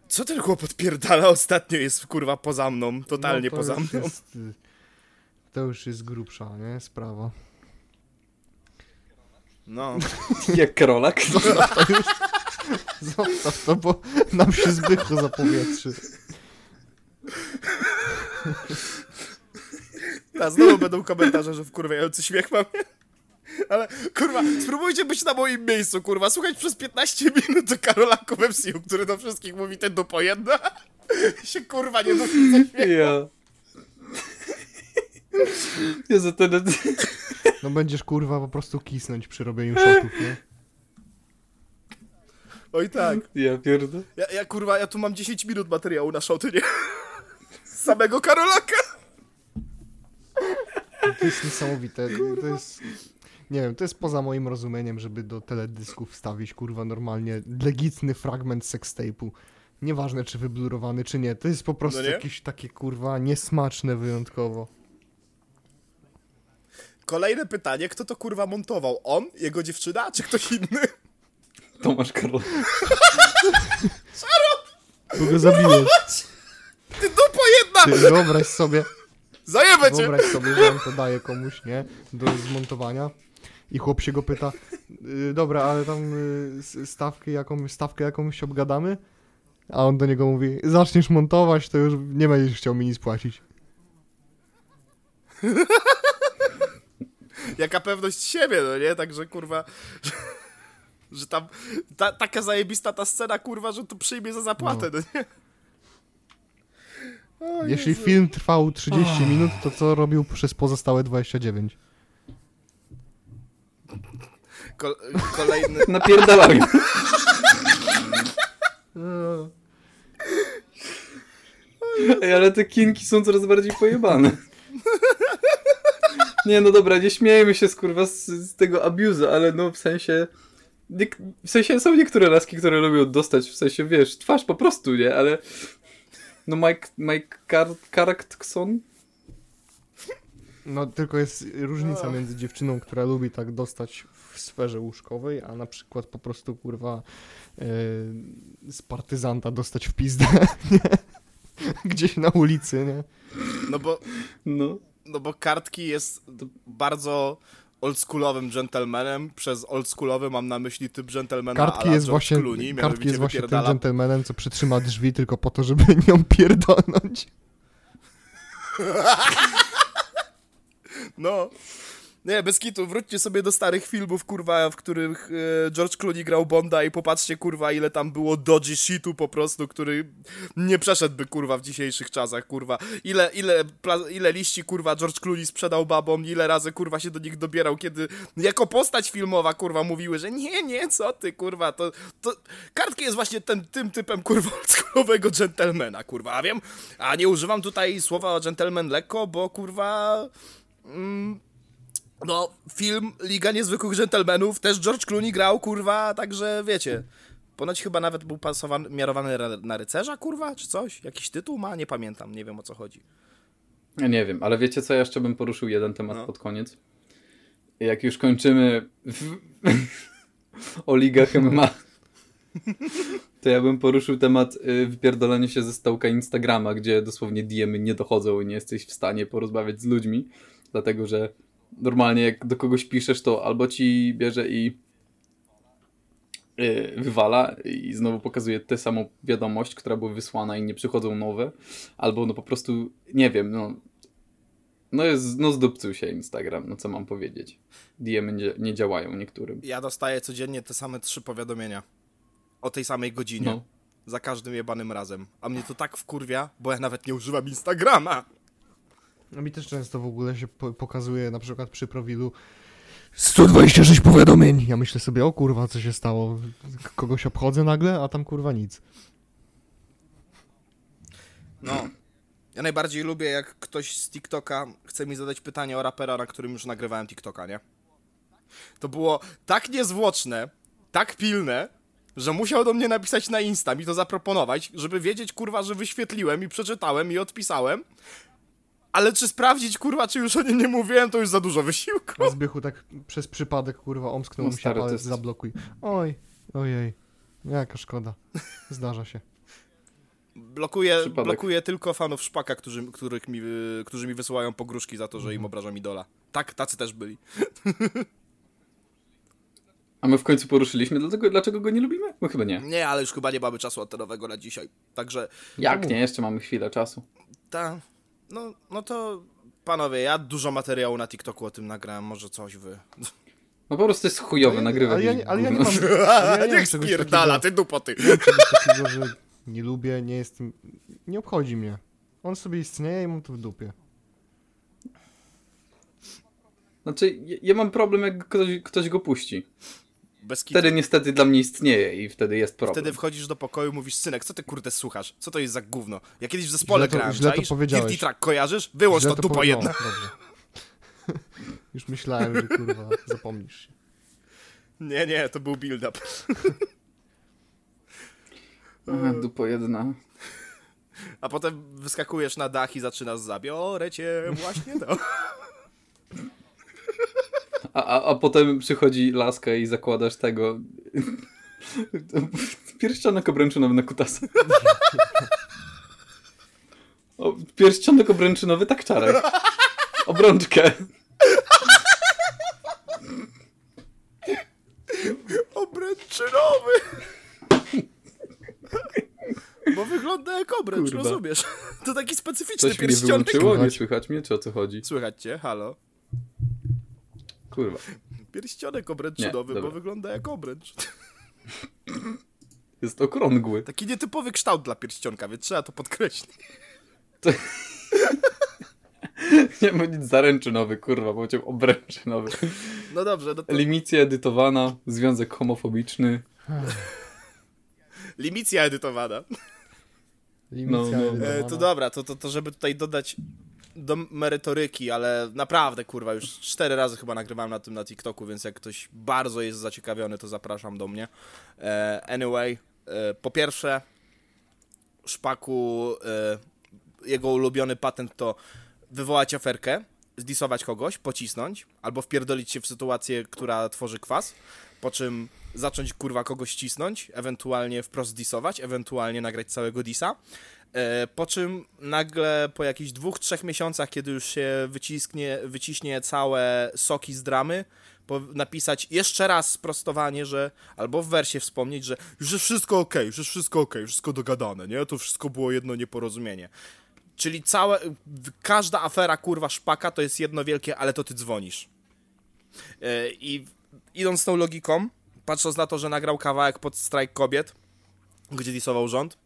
Co ten chłop odpierdala ostatnio jest kurwa poza mną, totalnie No, to poza mną. Jest, y, to już jest grubsza, nie? Sprawa. No. Jak Karolak. Zostaw to już. Zostaw to, bo nam się Zbychu zapowietrzy. A znowu będą komentarze, że wkurwiający śmiech mam. Ale kurwa, spróbujcie być na moim miejscu, kurwa. Słuchać przez 15 minut do Karola Kowemsiu, który do wszystkich mówi ten do pojedna. się kurwa nie śmiechu. Ja. Jezu, ten... No będziesz kurwa po prostu kisnąć przy robieniu shotów, nie? Oj tak. Ja pierdolę. Ja, ja kurwa, ja tu mam 10 minut materiału na szoty, nie? Z samego Karolaka. To jest niesamowite. To jest... Nie wiem, to jest poza moim rozumieniem, żeby do teledysków wstawić, kurwa, normalnie legitny fragment sextape'u. Nieważne, czy wyblurowany, czy nie. To jest po prostu No jakieś takie, kurwa, niesmaczne wyjątkowo. Kolejne pytanie, kto to kurwa montował? On, jego dziewczyna, czy ktoś inny? Tomasz Karolak. Tu go zabiłeś. Ty dupo jedna! Ty wyobraź sobie, Zajebę cię! wyobraź sobie, że on to daje komuś, nie? Do zmontowania. I chłop się go pyta, y, dobra, ale tam y, stawkę, jaką, stawkę jakąś obgadamy? A on do niego mówi, zaczniesz montować, to już nie będziesz chciał mi nic płacić. Jaka pewność siebie, no nie? Także kurwa... Że, tam ta, taka zajebista ta scena, kurwa, że to przyjmie za zapłatę, no, nie? O Jeśli Jezu. film trwał 30 minut, to co robił przez pozostałe 29? Kol kolejny... Napierdalał. Ej, ale te kinki są coraz bardziej pojebane. Nie, no dobra, nie śmiejmy się skurwa z, z tego abuzu, ale no w sensie... W sensie są niektóre laski, które lubią dostać, w sensie wiesz, twarz po prostu, nie? Ale... No Mike, Mike Caractson? No tylko jest różnica między dziewczyną, która lubi tak dostać w sferze łóżkowej, a na przykład po prostu kurwa yy, z partyzanta dostać w pizdę, nie? Gdzieś na ulicy, nie? No bo, No. no bo Kartki jest bardzo oldschoolowym gentlemanem. Przez oldschoolowy mam na myśli typ gentlemana Kartki jest George właśnie, Clooney, kartki jest właśnie tym wypierdala gentlemanem, co przytrzyma drzwi tylko po to, żeby nią pierdolnąć. No. Nie, bez kitu, wróćcie sobie do starych filmów, kurwa, w których e, George Clooney grał Bonda i popatrzcie, kurwa, ile tam było dodgy shitu po prostu, który nie przeszedłby, kurwa, w dzisiejszych czasach, kurwa. Ile, ile, ile liści, kurwa, George Clooney sprzedał babom, ile razy, kurwa, się do nich dobierał, kiedy jako postać filmowa, kurwa, mówiły, że nie, nie, co ty, kurwa, to... to... Kartki jest właśnie ten, tym typem, kurwa, oldschoolowego gentlemana, kurwa, a wiem, a nie używam tutaj słowa gentleman lekko, bo, kurwa... Mm, no, film Liga Niezwykłych Gentlemanów też George Clooney grał, kurwa, także wiecie. Ponoć chyba nawet był pasowany, miarowany na rycerza, kurwa, czy coś? Jakiś tytuł ma? Nie pamiętam, nie wiem o co chodzi. Ja nie wiem, ale wiecie co, ja jeszcze bym poruszył jeden temat No. pod koniec. Jak już kończymy w... o ligach MMA, to ja bym poruszył temat y, wypierdolenia się ze stołka Instagrama, gdzie dosłownie diemy nie dochodzą i nie jesteś w stanie porozmawiać z ludźmi, dlatego że normalnie jak do kogoś piszesz, to albo ci bierze i y, wywala i znowu pokazuje tę samą wiadomość, która była wysłana i nie przychodzą nowe, albo no po prostu, nie wiem, no no jest, no zdupcył się Instagram, no co mam powiedzieć. DM nie, nie działają niektórym. Ja dostaję codziennie te same trzy powiadomienia. O tej samej godzinie. No. Za każdym jebanym razem. A mnie to tak wkurwia, bo ja nawet nie używam Instagrama. No mi też często w ogóle się po pokazuje, na przykład przy profilu 126 powiadomień. Ja myślę sobie, o kurwa, co się stało? Kogoś obchodzę nagle, a tam kurwa nic. No. Ja najbardziej lubię, jak ktoś z TikToka chce mi zadać pytanie o rapera, na którym już nagrywałem TikToka, nie? To było tak niezwłoczne, tak pilne, że musiał do mnie napisać na Insta, mi to zaproponować, żeby wiedzieć, kurwa, że wyświetliłem i przeczytałem i odpisałem. Ale czy sprawdzić, kurwa, czy już o nim nie mówiłem, to już za dużo wysiłku. Zbychu tak przez przypadek, kurwa, omsknął No mu się palec, zablokuj. Oj, ojej. Jaka szkoda. Zdarza się. Blokuję, Przypadek. blokuję tylko fanów szpaka, którzy, których mi, którzy mi wysyłają pogróżki za to, że Mhm. im obrażam idola. Tak, tacy też byli. A my w końcu poruszyliśmy, dlatego, dlaczego go nie lubimy? Bo chyba nie. Nie, ale już chyba nie mamy czasu antenowego na dzisiaj. Także Jak nie? Jeszcze mamy chwilę czasu. ta, no, no to panowie, ja dużo materiału na TikToku o tym nagrałem, może coś wy. No po prostu jest chujowy, nagrywa ale ja, nie- ale ja nie mam, ale ja nie mam Niech czegoś spierdala, takiego, ty dupoty. nie mam czegoś takiego, że nie lubię, nie jestem, nie obchodzi mnie. On sobie istnieje i mam to w dupie. Znaczy, ja, ja mam problem, jak ktoś, ktoś go puści. Bez kitu. Wtedy niestety dla mnie istnieje i wtedy jest problem. Wtedy wchodzisz do pokoju, mówisz, synek, co ty kurde słuchasz? Co to jest za gówno? Ja kiedyś w zespole Źle to- grałem, źle to powiedziałeś. Dirty Track, kojarzysz? Wyłącz Źle to, dupo jedna. Już myślałem, że kurwa zapomnisz się. Nie, nie, to był build-up. Dupo jedna. A potem wyskakujesz na dach i zaczynasz zabiorę cię właśnie to. A, a, a potem przychodzi laska i zakładasz tego... Pierścionek obręczynowy na kutasa. O, pierścionek obręczynowy tak czarek. Obrączkę. Obręczynowy! Bo wygląda jak obręcz, Kurwa. rozumiesz? To taki specyficzny Coś mnie pierścionek. wyłączyło? Nie słychać mnie? Czy o co chodzi? Słychać cię? Halo? Kurwa. Pierścionek obręczynowy, Nie, bo wygląda jak obręcz. Jest okrągły. Taki nietypowy kształt dla pierścionka, więc trzeba to podkreślić. Nie ma nic zaręczynowy, kurwa, powiedział obręczynowy. No dobrze, no to Limicja edytowana, związek homofobiczny. limicja edytowana. Limicja No, no. E, to dobra, to, to, to żeby tutaj dodać do merytoryki, ale naprawdę, kurwa, już cztery razy chyba nagrywałem na tym na TikToku, więc jak ktoś bardzo jest zaciekawiony, to zapraszam do mnie. E, anyway, e, po pierwsze, Szpaku, e, jego ulubiony patent to wywołać aferkę, zdisować kogoś, pocisnąć, albo wpierdolić się w sytuację, która tworzy kwas, po czym zacząć kurwa kogoś cisnąć, ewentualnie wprost disować, ewentualnie nagrać całego disa. E, po czym nagle po jakichś dwóch, trzech miesiącach, kiedy już się wycisknie, wyciśnie całe soki z dramy, napisać jeszcze raz sprostowanie, że albo w wersie wspomnieć, że już jest wszystko ok, już jest wszystko ok, wszystko dogadane, nie? To wszystko było jedno nieporozumienie. Czyli całe, każda afera kurwa szpaka to jest jedno wielkie, ale to ty dzwonisz. E, I idąc tą logiką, patrząc na to, że nagrał kawałek pod strajk kobiet, gdzie disował rząd,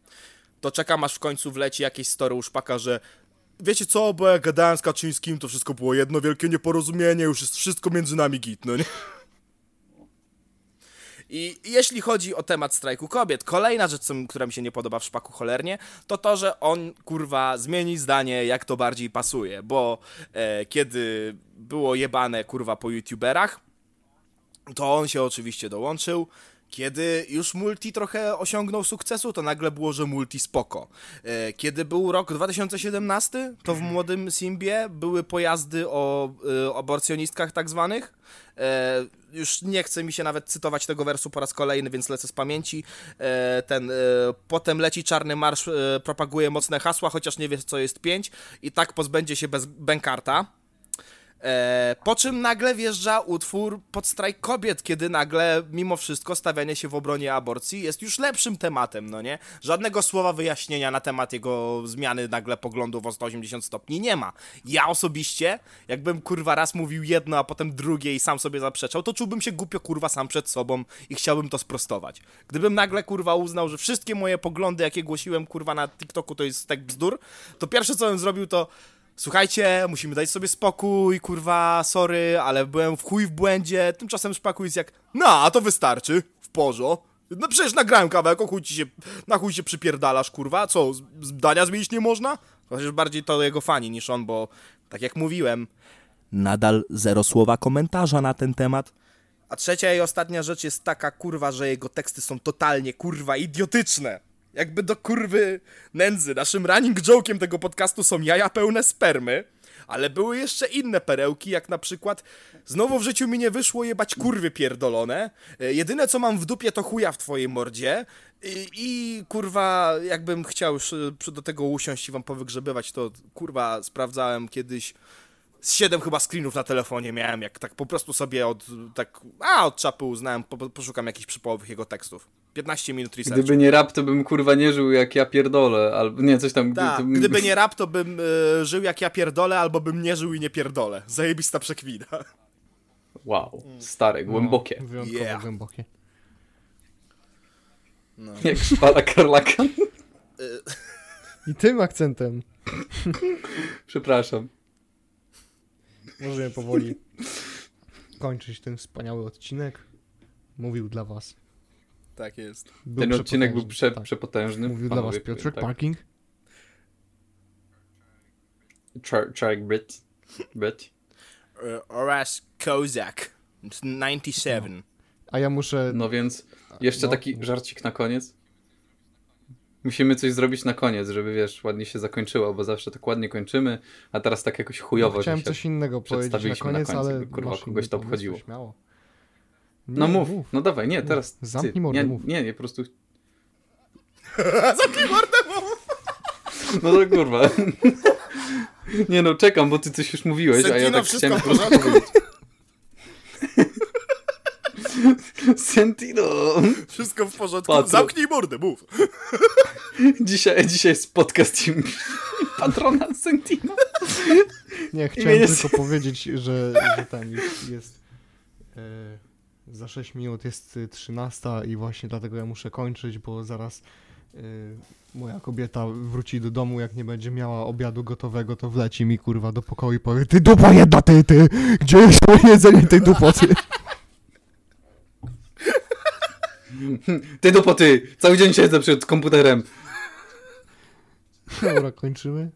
to czekam aż w końcu wleci jakieś story u szpaka, że wiecie co, bo jak gadałem z Kaczyńskim, to wszystko było jedno wielkie nieporozumienie, już jest wszystko między nami git, no nie? I jeśli chodzi o temat strajku kobiet, kolejna rzecz, która mi się nie podoba w szpaku cholernie, to to, że on kurwa zmieni zdanie, jak to bardziej pasuje, bo e, kiedy było jebane kurwa po youtuberach, to on się oczywiście dołączył. Kiedy już multi trochę osiągnął sukcesu, to nagle było, że multi spoko. E, Kiedy był rok 2017, to w młodym Simbie były pojazdy o e, aborcjonistkach tak zwanych. E, Już nie chce mi się nawet cytować tego wersu po raz kolejny, więc lecę z pamięci. Ten potem leci czarny marsz, propaguje mocne hasła, chociaż nie wie co jest pięć i tak pozbędzie się bez Benkarta. E, po czym nagle wjeżdża utwór pod strajk kobiet, kiedy nagle mimo wszystko stawianie się w obronie aborcji jest już lepszym tematem, no nie? Żadnego słowa wyjaśnienia na temat jego zmiany nagle poglądów o 180 stopni nie ma. Ja osobiście, jakbym kurwa raz mówił jedno, a potem drugie i sam sobie zaprzeczał, to czułbym się głupio kurwa sam przed sobą i chciałbym to sprostować. Gdybym nagle kurwa uznał, że wszystkie moje poglądy, jakie głosiłem kurwa na TikToku to jest tak bzdur, to pierwsze co bym zrobił to Słuchajcie, musimy dać sobie spokój, kurwa, sorry, ale byłem w chuj w błędzie. Tymczasem szpaku jest jak, no, a to wystarczy, w porzo. No przecież nagrałem kawałek, o chuj ci się, na chuj się przypierdalasz, kurwa, co, zdania zmienić nie można? Chociaż bardziej to jego fani niż on, bo tak jak mówiłem, nadal zero słowa komentarza na ten temat. A trzecia i ostatnia rzecz jest taka, kurwa, że jego teksty są totalnie, kurwa, idiotyczne. Jakby do kurwy nędzy. Naszym running joke'iem tego podcastu są jaja pełne spermy, ale były jeszcze inne perełki, jak na przykład znowu w życiu mi nie wyszło jebać kurwy pierdolone. E, Jedyne co mam w dupie to chuja w twojej mordzie. I, i kurwa, jakbym chciał już do tego usiąść i wam powygrzebywać, to kurwa sprawdzałem kiedyś z siedem chyba screenów na telefonie miałem, jak tak po prostu sobie od, tak, a od czapy uznałem, po, poszukam jakichś przypołowych jego tekstów. 15 minut researchu. Gdyby nie rap, to bym kurwa nie żył jak ja pierdolę, albo nie, coś tam. Tak, to bym- gdyby nie rap, to bym y, żył jak ja pierdolę, albo bym nie żył i nie pierdolę. Zajebista przekwina. Wow, stare, głębokie. No, wyjątkowo Yeah. głębokie. Jak szpala karlaka. I tym akcentem Przepraszam. możemy powoli kończyć ten wspaniały odcinek. Mówił dla was. Tak jest. Był Ten odcinek był przepotężny, prze, tak. przepotężny. Mówił dla was Piotrek tak. Parking. Charek Brit. Brit. Y, oraz Kozak. 97. A ja muszę... No więc jeszcze No. taki żarcik na koniec. Musimy coś zrobić na koniec, żeby wiesz, ładnie się zakończyło, bo zawsze tak ładnie kończymy, a teraz tak jakoś chujowo, no, chciałem coś innego powiedzieć na na koniec, końcu, ale kurwa, kogoś to obchodziło. Śmiało. No Nie, mów, no dawaj, nie, Mów. teraz Zamknij ty. mordę, nie, mów. nie, nie, po prostu... Zamknij mordę, mów! No to kurwa. Nie no, czekam, bo ty coś już mówiłeś, a ja Sentino, tak chciałem po prostu powiedzieć. Sentino! Wszystko w porządku. Patro- Zamknij mordę, mów. Dzisiaj, dzisiaj jest podcast im patrona Sentino. Nie, chciałem tylko powiedzieć, że, że ten jest, jest e, za 6 minut jest y, 13 i właśnie dlatego ja muszę kończyć, bo zaraz e, moja kobieta wróci do domu, jak nie będzie miała obiadu gotowego, to wleci mi kurwa do pokoju i powie Ty dupa jedna, ty, ty! Gdzie jest moje jedzenie tej dupoty? Ty dupoty! Cały dzień siedzę przed komputerem. Dobra, kończymy.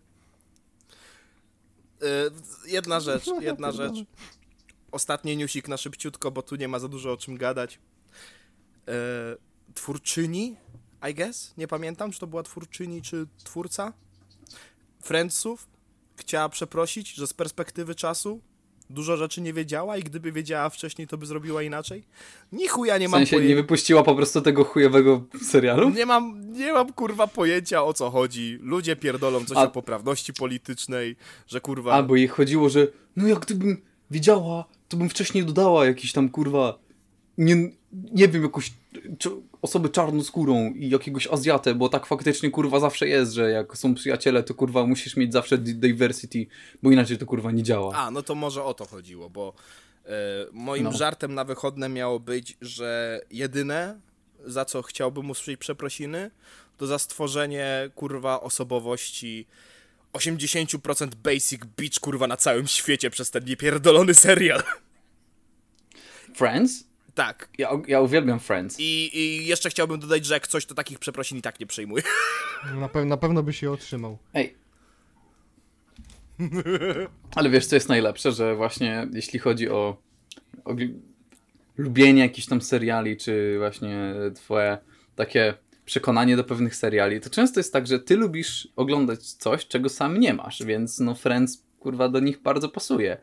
Y, jedna rzecz, jedna rzecz. Ostatni newsik na szybciutko, bo tu nie ma za dużo o czym gadać. E, twórczyni, I guess? Nie pamiętam, czy to była twórczyni, czy twórca Friendsów. Chciała przeprosić, że z perspektywy czasu dużo rzeczy nie wiedziała i gdyby wiedziała wcześniej, to by zrobiła inaczej. Ni chuja nie W mam sensie nie pojęcia. wypuściła po prostu tego chujowego serialu? Nie mam, nie mam kurwa pojęcia o co chodzi. Ludzie pierdolą coś A- o poprawności politycznej, że kurwa. Albo jej chodziło, że no jak gdybym wiedziała, to bym wcześniej dodała jakiś tam kurwa, nie, nie wiem, jakąś osobę czarnoskórą i jakiegoś Azjatę, bo tak faktycznie kurwa zawsze jest, że jak są przyjaciele, to kurwa musisz mieć zawsze di- diversity, bo inaczej to kurwa nie działa. A, no to może o to chodziło, bo e, moim No. żartem na wychodne miało być, że jedyne, za co chciałbym usłyszeć przeprosiny, to za stworzenie, kurwa, osobowości 80% basic bitch, kurwa, na całym świecie przez ten niepierdolony serial. Friends? tak. Ja, ja uwielbiam Friends. I, I jeszcze chciałbym dodać, że jak coś, to takich przeprosin i tak nie przejmuję. Na, pe- na pewno by się otrzymał. Ej. Ale wiesz, co jest najlepsze, że właśnie jeśli chodzi o, o lubienie jakichś tam seriali, czy właśnie twoje takie przekonanie do pewnych seriali, to często jest tak, że ty lubisz oglądać coś, czego sam nie masz, więc no Friends, kurwa, do nich bardzo pasuje.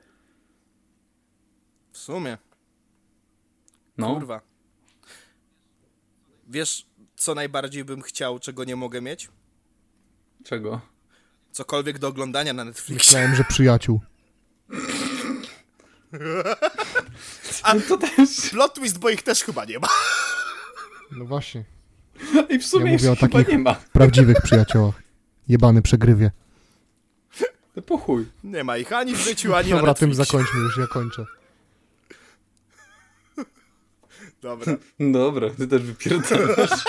W sumie, No, kurwa. Wiesz, co najbardziej bym chciał, czego nie mogę mieć? czego? Cokolwiek do oglądania na Netflixie. Myślałem, że przyjaciół. A No to też. plot twist, bo ich też chyba nie ma. No właśnie. I w sumie Ja mówię o takich- nie ma. Prawdziwych przyjaciołach. Jebany przegrywie. To po chuj. Nie ma ich ani w życiu, ani Dobra, na tym zakończmy już, ja kończę. Dobra. Dobra, ty też wypierdalasz.